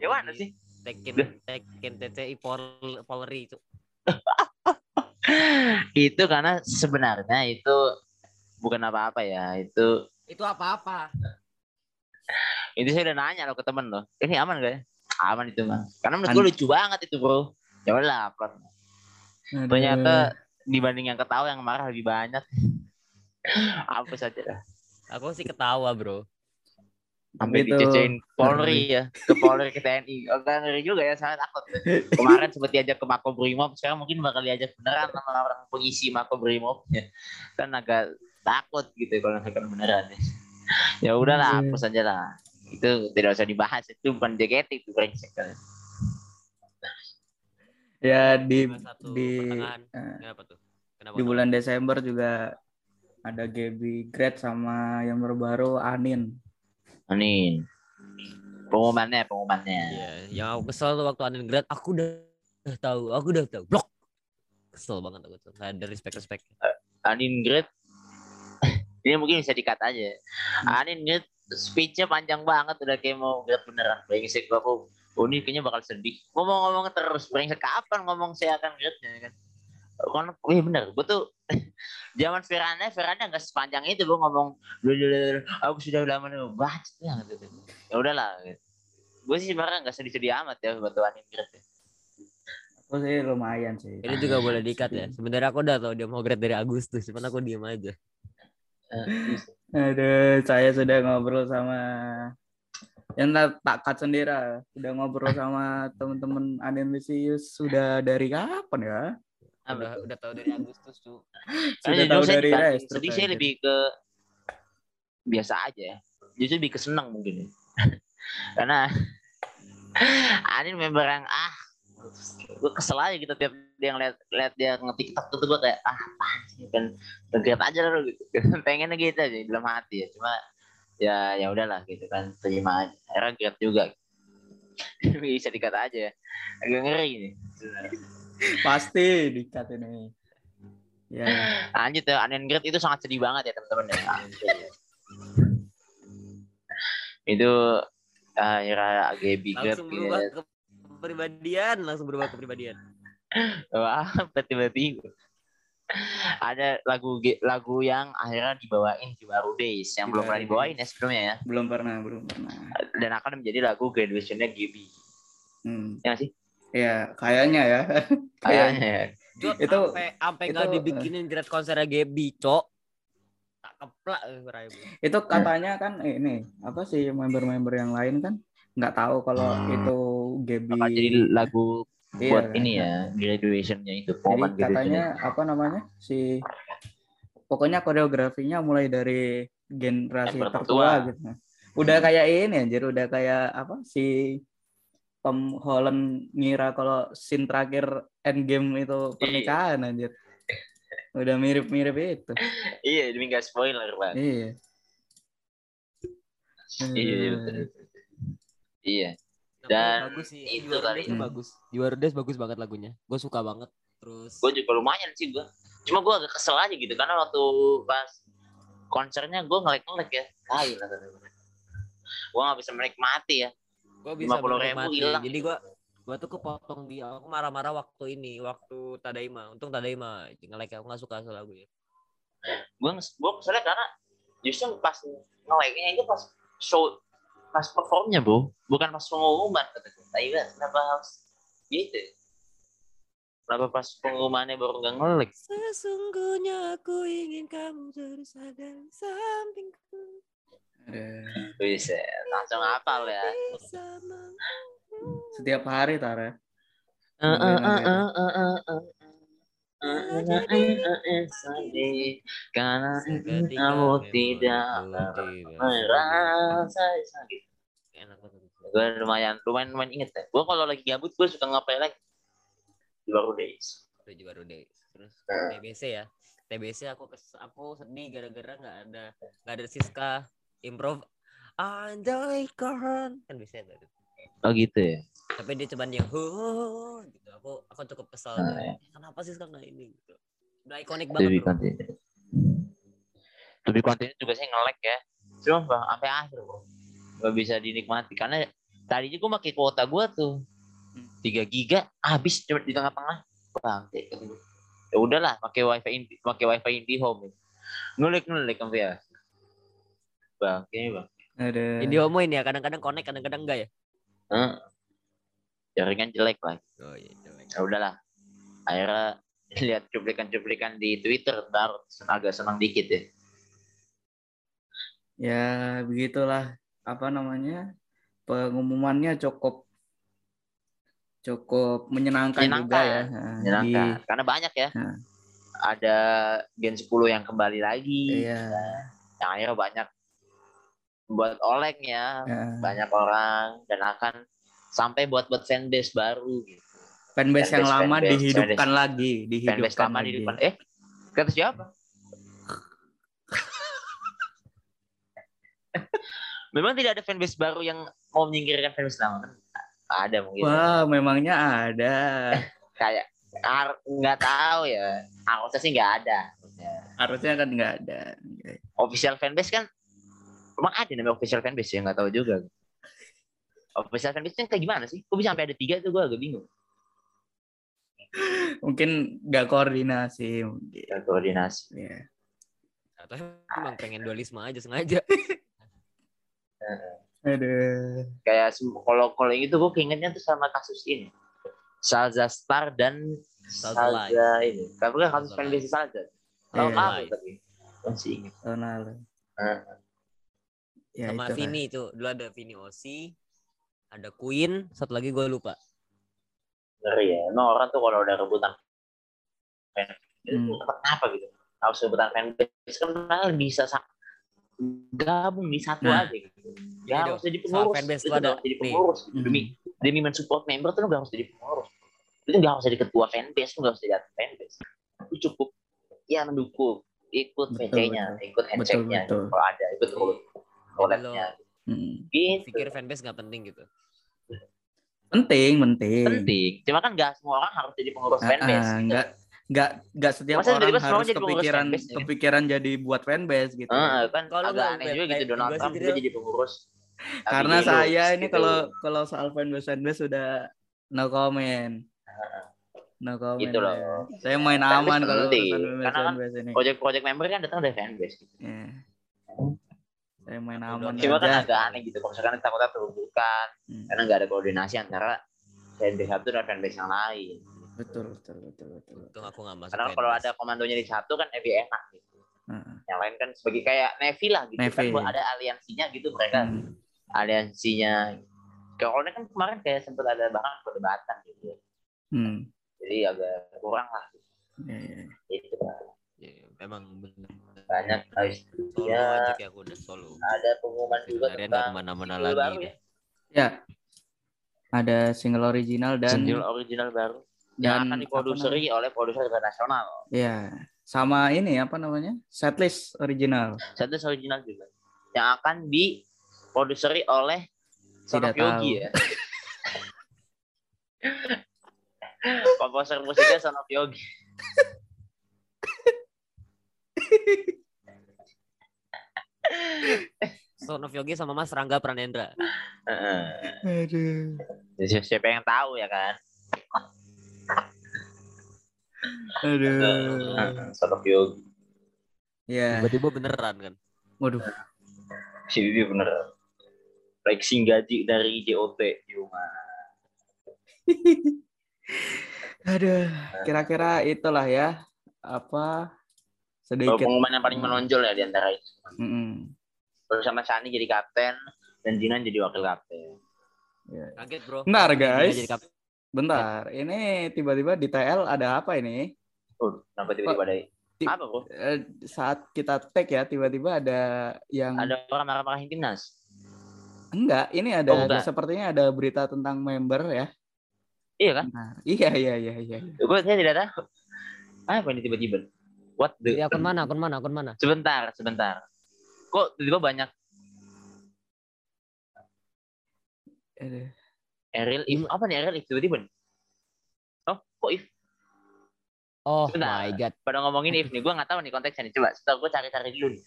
Yang mana sih? Tekin, tekin TCI Pol- Polri itu. itu karena sebenarnya itu bukan apa-apa ya. Itu Itu apa-apa? itu saya udah nanya loh ke temen loh. Ini aman gak ya? Aman itu mah. Karena menurut gue lucu banget itu bro. Ya upload. Aduh. Ternyata dibanding yang ketawa yang marah lebih banyak. Apa saja dah. Aku sih ketawa bro. Sampai Itu dicucuin Polri ya. Ke Polri ke TNI. Agak ngeri juga ya. Sangat takut. Kemarin sempat diajak ke Mako Brimob. Sekarang mungkin bakal diajak beneran sama orang pengisi Mako Brimob. Ya. Kan agak takut gitu kalau misalkan beneran. Ya, ya udahlah Iya. hapus aja lah. Itu tidak usah dibahas. Itu bukan JKT itu brengsek. Ya di 21 di pertengahan. eh, Kenapa tuh? Kenapa? di bulan Desember juga ada Gaby Great sama yang terbaru Anin. Anin. Pengumumannya, pengumumannya. Iya, yang aku kesel tuh waktu Anin grad, aku udah, tahu, aku udah tahu. Blok. Kesel banget aku tuh. Gak ada respect respect. Anin Great ini mungkin bisa dikat aja. Anin Great speech-nya panjang banget udah kayak mau Great beneran. Brengsek gua aku. Oh ini kayaknya bakal sedih. Ngomong-ngomong terus. Brengsek kapan ngomong saya akan Great ya kan? Kan, wih bener, gue tuh zaman Firanda, Firanda nggak sepanjang itu gue ngomong, "Blablabla, aku sudah lama nih bacot ya gitu. Ya udahlah. Gitu. Gue sih sebenarnya nggak sedih-sedih amat ya buat Anin Great. Ya. Aku sih lumayan sih. Ini juga boleh dikat ya. Sebenarnya aku udah tahu dia mau grad dari Agustus, cuman aku diem aja. Eh, Aduh, saya sudah ngobrol sama yang tak cut sendiri. Sudah ngobrol sama teman-teman Anin Lisius sudah dari kapan ya? Udah udah tahu dari Agustus tuh. Sudah tahu dari Restro sedih saya lebih ke biasa aja. ya. Justru lebih ke senang mungkin. ya. Karena Anin member yang ah gue kesel aja gitu tiap dia ngeliat liat dia nge-tiktok tuh gue kayak ah apaan sih kan aja lah lu gitu pengennya gitu aja dalam hati ya cuma ya ya udahlah gitu kan terima aja. Akhirnya get juga. Bisa dikata aja ya. Agak ngeri ini. Pasti dikat ini. Ya, lanjut ya Anin Great itu sangat sedih banget ya teman-teman ya. Itu ah ya Gaby Great Langsung berubah kepribadian, langsung berubah kepribadian. Wah, tiba-tiba ada lagu lagu yang akhirnya dibawain di Baru Days yang belum pernah dibawain ya sebelumnya ya belum pernah, belum pernah. dan akan menjadi lagu graduationnya Gaby Hmm. ya sih Ya, kayaknya ya. Kayaknya. ya. Itu- sampai sampai nggak itu, dibikinin grad konsernya Gaby, Cok. Tak keplak eh. Itu katanya kan eh, ini apa sih member-member yang lain kan nggak tahu kalau itu Gaby. bakal jadi lagu Iya, buat kan? ini ya graduationnya itu Jadi katanya apa namanya si pokoknya koreografinya mulai dari generasi tertua tertua. gitu. Udah kayak ini anjir, udah kayak apa si Tom Holland ngira kalau scene terakhir Endgame itu pernikahan anjir. Udah mirip-mirip itu. iya demi nggak spoiler pak Iya. iya iya, Dan bagus sih. itu Juara kali. Hmm. bagus. Juara Des bagus banget lagunya. Gue suka banget. Terus gue juga lumayan sih gue cuma gue agak kesel aja gitu karena waktu pas konsernya gue ngelek-ngelek ya tai lah gue nggak bisa menikmati ya gue bisa 50.000 menikmati. hilang. Jadi gue gue tuh kepotong di aku marah-marah waktu ini waktu Tadaima untung Tadaima ngelek aku nggak suka soal lagu ya gue gue keselnya karena justru pas ngeleknya itu pas show pas performnya bu bukan pas pengumuman kata gue banget kenapa harus gitu? Kenapa pas pengumumannya baru nggak ngelek sesungguhnya aku ingin kamu terus ada di sampingku bisa langsung hafal ya. Setiap hari Tara. Eh, eh, eh, eh, eh, eh, eh. Karena kamu tidak merasa sakit. enak banget Gue lumayan lumayan lumayan inget ya. Gue kalau lagi gabut gue suka ngapain lagi di baru days. Tujuh baru deh terus Nah. TBC ya TBC aku kes, aku sedih gara-gara nggak ada nggak ada Siska improv andai kan kan bisa tadi. Oh gitu ya. Tapi dia cuman yang huh gitu aku aku cukup kesal Ah, Eh, kenapa Siska nggak ini gitu udah ikonik Lebih banget bro. kontinu. Lebih kontinu juga sih ngelek ya. Cuma bang sampai akhir bro. Gak bisa dinikmati karena tadinya gue pakai kuota gue tuh 3 giga habis cuma di tengah-tengah bang ya udahlah pakai wifi indi pakai wifi IndiHome ngelik ngelik sampai ya bang ini bang Ada. ini homoin ya kadang-kadang connect kadang-kadang enggak ya Hah? Jaringan jelek lah oh iya jelek. ya udahlah akhirnya lihat cuplikan-cuplikan di Twitter baru agak senang dikit ya Ya begitulah apa namanya pengumumannya cukup cukup menyenangkan, juga ya. Menyenangkan. Nah, menyenangkan karena banyak ya Nah. ada Gen 10 yang kembali Di, lagi iya. yang akhirnya banyak buat oleng ya ya. banyak orang dan akan sampai buat buat fanbase baru gitu. Fanbase yang Fanbase, lama fanbase, dihidupkan fanbase. lagi, fanbase dihidupkan lama di lagi. depan eh kata siapa? Memang tidak ada fanbase baru yang mau menyingkirkan fanbase lama kan? Ada mungkin. Wah, memangnya ada. kayak nggak tahu ya. Harusnya sih nggak ada. Harusnya kan nggak ada. official fanbase kan emang ada namanya official fanbase ya? Nggak tahu juga official fanbase itu kayak gimana sih kok bisa sampai ada tiga itu gue agak bingung Mungkin nggak koordinasi mungkin. Dan koordinasi Ya. atau emang pengen dualisme aja sengaja Aduh. kayak kalau kalau itu gue keingetnya tuh sama kasus ini Salza Star dan Salza Salza ini tapi kan kasus fanbase Salza tahun Iya. lalu tapi masih ingat Tahun lalu. Heeh. Ya, sama itulah. Vini itu dulu ada Vini Osi ada Queen satu lagi gue lupa. Ngeri ya emang orang tuh kalau udah rebutan fanbase Hmm. itu kenapa gitu? Harus rebutan fanbase kan malah bisa sa- gabung di satu Nah. aja gitu. Ini ya harus jadi pengurus fanbase itu ada- jadi pengurus gitu. Hmm. demi demi mensupport member tuh gak harus jadi pengurus. Itu gak harus jadi ketua fanbase gak harus jadi admin fanbase lu cukup ya mendukung. Ikut VC-nya ikut handshake-nya betul. kalau ada ikut roll roll-nya Hmm. gitu pikir fanbase nggak penting gitu Penting, penting. penting cuma kan gak semua orang harus jadi pengurus Ah, fanbase ah, gitu. nggak nggak nggak setiap Masa orang harus jadi kepikiran fanbase, ya? kepikiran jadi buat fanbase gitu. Heeh, kan Kalau agak nggak aneh juga gitu Donald Trump juga jadi pengurus Karena saya lulus ini gitu. kalau kalau soal fanbase fanbase sudah no comment. No comment. Gitu loh. ya. Saya main Fanbase aman kalau urusan fanbase, Karena kan fanbase ini. project-project member kan datang dari fanbase gitu. Ya. Saya main aman cuma kan agak aneh gitu kalau misalkan takutnya terhubungkan Hmm. karena nggak ada koordinasi antara fanbase satu dan fanbase yang lain Betul, betul, betul, betul. betul. untung aku nggak masuk karena kalau ada komandonya di satu kan lebih enak gitu Heeh. yang lain kan sebagai kayak Navy lah gitu kan Navy. buat ada aliansinya gitu mereka Hmm. aliansinya kalau ini kan kemarin kayak sempat ada bahkan perdebatan gitu Hmm. jadi agak kurang lah Ya, ya. itu kan. Ya, memang bener banyak guys Ya. aku udah solo ada pengumuman juga tentang ke mana-mana single lagi baru ya Ya. Ada single original dan single original baru yang dan akan diproduseri oleh produser internasional Ya, sama ini apa namanya? Setlist original. satu original juga yang akan diproduseri oleh Son of Tidak tahu. Yogi ya. Komposer musiknya Son of Yogi. Son of Yogi sama Mas Rangga Pranendra. Heeh. Aduh. Si- Siapa yang tahu ya kan? Aduh. Heeh, Son of Yogi. Ya. Tiba-tiba beneran kan. Waduh. Si Bibi bener. Flexing gaji dari JOT. Cuma. Aduh. Kira-kira itulah ya. Apa sedikit. pengumuman yang paling menonjol ya di antara itu. Mm-mm. Terus sama Sani jadi kapten dan Jinan jadi wakil kapten. Kaget bro. Bentar, guys. Bentar, ini tiba-tiba di TL ada apa ini? Oh, kenapa tiba-tiba ada apa bro? Eh, saat kita tag ya, tiba-tiba ada yang Ada orang marah-marahin timnas. enggak, ini ada, Oh, ada sepertinya ada berita tentang member ya. Iya kan? Bentar. Iya, iya, iya, iya. Gue saya tidak tahu. Apa ini tiba-tiba? What the? Di akun mana? Akun mana? Akun mana? Sebentar, sebentar. Kok tiba-tiba banyak. Eril if apa nih Eril if tiba-tiba? Oh, kok if? Oh Sebentar. my god. Pada ngomongin if nih, gue nggak tahu nih konteksnya nih. Coba, setelah gue cari-cari dulu nih.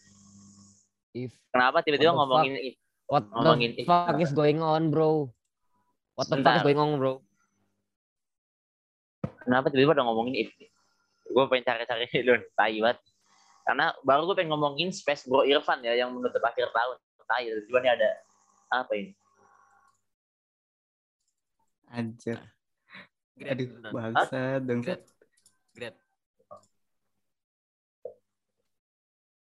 If Kenapa tiba-tiba ngomongin if? what Ngomongin the if. fuck is going on, bro? What the fuck Sebentar. is going on, bro? Kenapa tiba-tiba udah ngomongin if nih? Gue pengen cari-cari nih, tai banget. Karena baru gue pengen ngomongin Space Bro Irfan ya, yang menutup akhir tahun. Tai, tiba-tiba nih ada apa ini? Anjir. Great, Aduh, bangsat dong. Great. Great.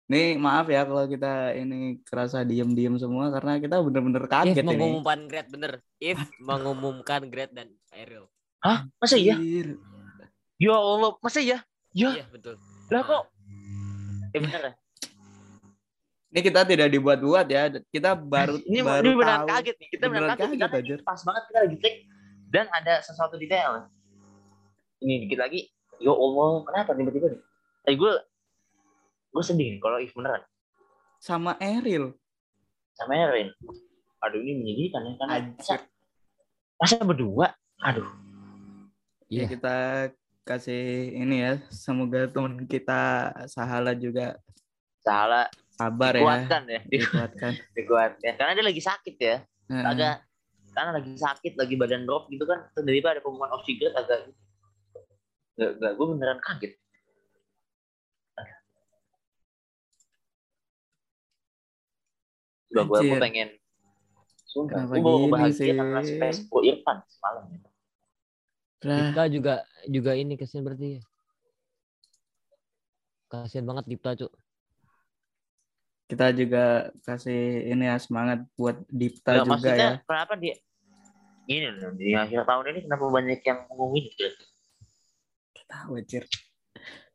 Nih, maaf ya kalau kita ini kerasa diem-diem semua karena kita bener-bener If kaget ini. mengumumkan grade bener. If mengumumkan grade dan Ariel. Hah? Masa iya? Ya Allah, masa iya? Ya, Iya betul. lah kok? Eh bener ya? Ini kita tidak dibuat-buat ya. Kita baru Ini, baru ini benar tahu. kaget nih. Kita benar kaget, kaget, karena anjir. pas banget kita lagi take dan ada sesuatu detail. Ini dikit lagi. Ya Allah, kenapa tiba-tiba nih? Eh gue gue sedih nih kalau if beneran sama Eril. sama Erin. Aduh ini menyedihkan ya karena masa, masa berdua. Aduh, Ya Iya. kita kasih ini ya. Semoga teman kita Sahala juga salah sabar ya. dikuatkan ya, di- Dikuatkan. dikuatkan. Karena dia lagi sakit ya, Heeh. agak karena lagi sakit, lagi badan drop gitu kan. Terus tiba-tiba ada pengumuman oksigen agak Gak, gak, gue beneran kaget. Coba gue, gue pengen Sumpah, gue bahagia space Bro Irfan semalam. Lah, Dipta juga juga ini kasihan berarti ya. Kasihan banget Dipta, Cuk. kita juga kasih ini ya semangat buat Dipta Nggak, juga maksudnya ya. kenapa dia loh di akhir tahun ini kenapa banyak yang ngomongin gitu? Tahu anjir.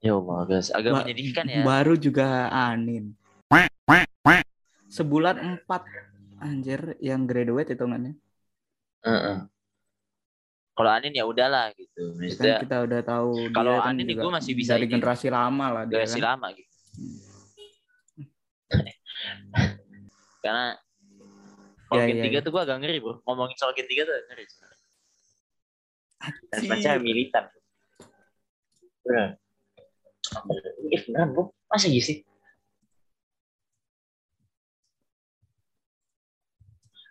Ya Allah, guys, agak Ba- menyedihkan ya. Baru juga Anin. Sebulan empat anjir yang graduate hitungannya. Heeh. Kalau Anin ya udahlah gitu. Kan Maksudnya kita udah tahu Kalau kan Anin gua masih bisa dari ini. generasi lama lah dia generasi kan. lama gitu. Karena kalau Ya, Gen ya, 3 ya. tuh gua agak ngeri, Bro. Ngomongin soal Gen 3 tuh ngeri. Dan macam militan. Bener. Eh, beneran, Bro. Masa iya sih?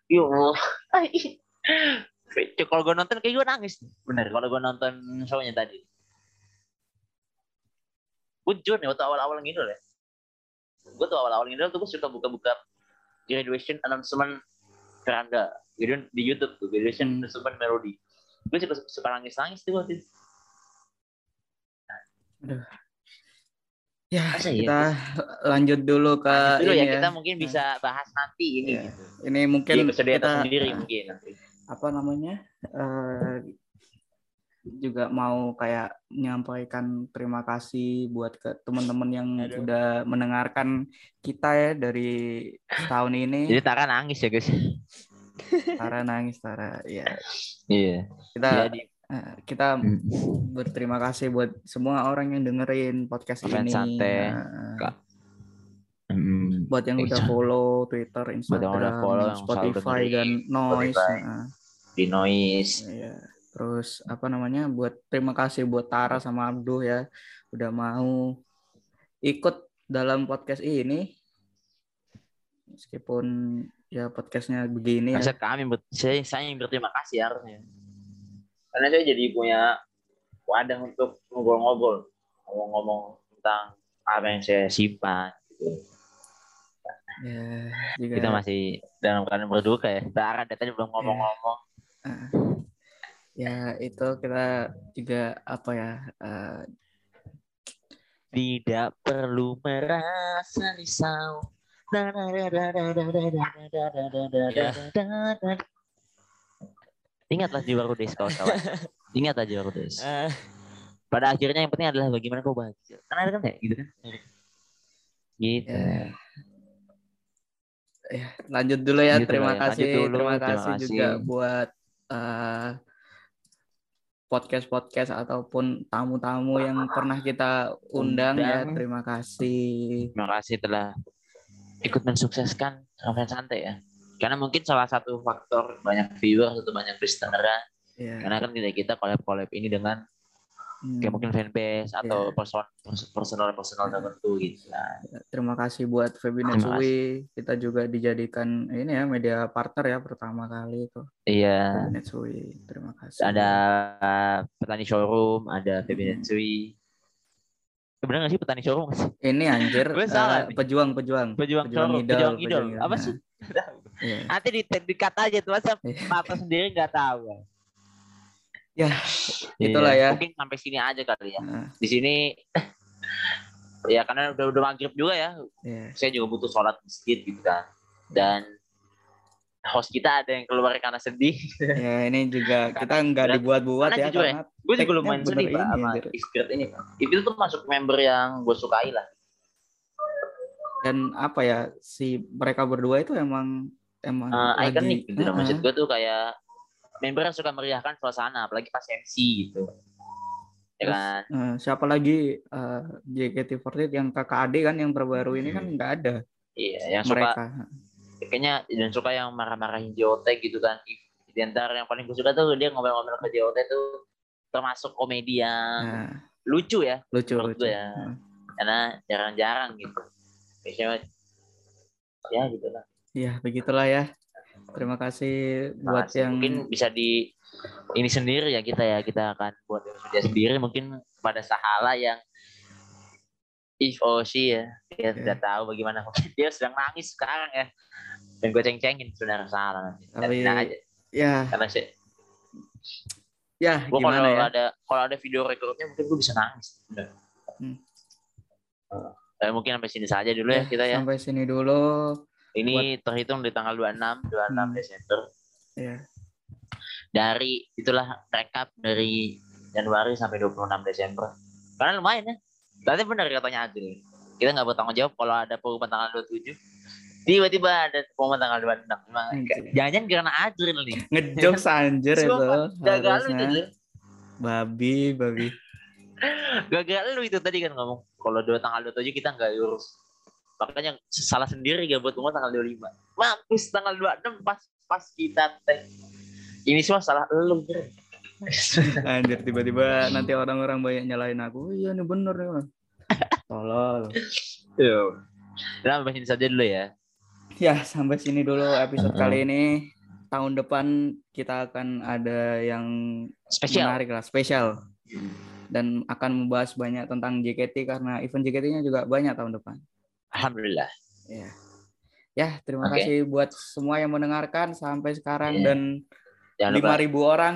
Ya Allah. Cuk, kalau gue nonton kayak gue nangis. Bener, kalau gue nonton show-nya tadi. Gue jujur nih, waktu awal-awal ngidol ya. Gue tuh awal-awal ngidol tuh gue suka buka-buka graduation announcement veranda. Gitu di YouTube tuh, graduation announcement melody. Gue suka, suka nangis-nangis tuh waktu itu. Ya, Masa iya? kita lanjut dulu ke Lanjut dulu ini ya, ya. kita mungkin bisa bahas nanti ini. Iya. Gitu. Ini mungkin kesedihan kita sendiri mungkin nanti. Apa namanya? eh, juga mau kayak menyampaikan terima kasih buat ke teman-teman yang Aduh. udah mendengarkan kita ya dari tahun ini. Jadi Tara nangis ya guys. Tara nangis Tara. Ya, Iya. kita Jadi eh, kita berterima kasih buat semua orang yang dengerin podcast ini. santai. Nah, mm, buat yang Eh, udah follow Twitter, Buat yang Instagram, udah follow, Spotify dan Noise. Spotify. Nah, di noise. iya. Terus apa namanya? Buat terima kasih buat Tara sama Abduh ya udah mau ikut dalam podcast ini. Meskipun ya podcastnya begini ya. Masa kami ber- saya, saya yang berterima kasih harusnya. Karena saya jadi punya wadah untuk ngobrol-ngobrol, ngomong-ngomong tentang apa yang saya simpan. Gitu. Ya, juga Kita masih dalam keadaan berduka ya. Tara tadi belum ngomong-ngomong. Ah. ya itu kita juga apa ya eh, Tidak perlu merasa risau. Ingatlah jiwa Rudes kawan-kawan. Ingatlah jiwa. Eh, Pada akhirnya yang penting adalah bagaimana kau bahagia. Karena ada kan ya gitu kan. Gitu. ya lanjut dulu ya Gitu terima ya, kasih dulu, terima terima kasih juga buat eh, podcast podcast ataupun tamu-tamu yang pernah kita undang, ya Undang. terima kasih Terima kasih telah ikut mensukseskan Rafael Santai ya. Karena mungkin salah satu faktor banyak viewers atau banyak listener ya karena kan tidak kita collab-collab ini dengan hmm, kayak mungkin fanbase atau Iya. person personal personal tertentu gitu. Nah, terima kasih buat Febi Netsui kita juga dijadikan ini ya media partner ya pertama kali itu iya. Febi Netsui terima kasih Ada petani showroom, ada PB Netsui. Eh, Bener gak sih petani showroom? ini anjir Gue salah eh, pejuang pejuang Pejuang showroom, pejuang idol. Apa sih? Iya. Nanti di dikat aja tuh masa Iya. Papa sendiri nggak tahu. Ya, itulah ya. Mungkin sampai sini aja kali ya. Nah, Di sini ya karena udah udah maghrib juga ya. ya. Saya juga butuh sholat masjid gitu kan. Dan host kita ada yang keluar karena sedih. ya ini juga kita nggak dibuat-buat ya jujur ya, karena Gue juga lumayan sedih pak ini, sama. Iskrit ini. Itu tuh masuk member yang gue sukai lah. dan apa ya si mereka berdua itu emang emang Eh, lagi ikonik gitu. Heeh. Maksud gue tuh kayak member yang suka meriahkan suasana, apalagi pas MC gitu. Ya kan? eh, siapa lagi eh, JKT48 yang kakak adik kan yang terbaru ini kan Hmm. nggak ada Iya, yang suka mereka kayaknya dan suka yang marah-marahin JOT gitu kan. Di antara yang paling gue suka tuh dia ngomel-ngomel ke JOT tuh termasuk komedi yang nah, lucu ya, lucu lucu ya. Heeh. karena jarang-jarang gitu. Biasanya ya gitu lah. ya begitulah ya terima kasih buat Makasih. yang mungkin bisa di ini sendiri ya kita ya kita akan buat media sendiri. Mungkin pada Sahala yang if or she ya dia Oke. tidak tahu bagaimana. Dia sedang nangis sekarang ya. Dan gue ceng-cengin saudara Sahala nanti. Tapi- tenang aja. ya. Karena sih ya gue kalau ya? ada kalau ada video recordnya mungkin gue bisa nangis. Hmm. Eh, mungkin sampai sini saja dulu ya, kita ya. sampai sini dulu ini terhitung di tanggal 26 26 Hmm. Desember ya dari itulah rekap dari Januari sampai 26 Desember. Karena lumayan ya. Berarti benar katanya Adil. Kita nggak bertanggung jawab kalau ada pengumuman tanggal 27. Tiba-tiba ada pengumuman tanggal 26. Emang Anjir. jangan-jangan karena Adil nih. ngejokes anjir itu Gagal lu itu. babi babi Gagal lu itu tadi kan ngomong. Kalau dua tanggal 27 kita nggak urus. Makanya salah sendiri gak buat pengumuman tanggal 25. Mampus tanggal 26 pas pas kita tag. Ini semua salah lu. Anjir tiba-tiba nanti orang-orang banyak nyalain aku. Oh, iya nih bener nih. Bang." Tolol. Nah, sampai sini saja dulu ya. Ya, sampai sini dulu episode kali ini. Tahun depan kita akan ada yang Spesial. menarik lah, spesial. Dan akan membahas banyak tentang JKT karena event JKT-nya juga banyak tahun depan. Alhamdulillah. Ya. Ya, terima Oke. kasih buat semua yang mendengarkan sampai sekarang Iya. dan Jangan lupa 5000 orang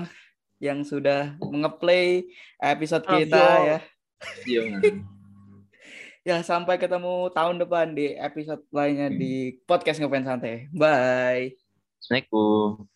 yang sudah mengeplay episode kita ya. Iya. Ya, sampai ketemu tahun depan di episode lainnya di podcast Ngefans Santai. Bye. Assalamualaikum.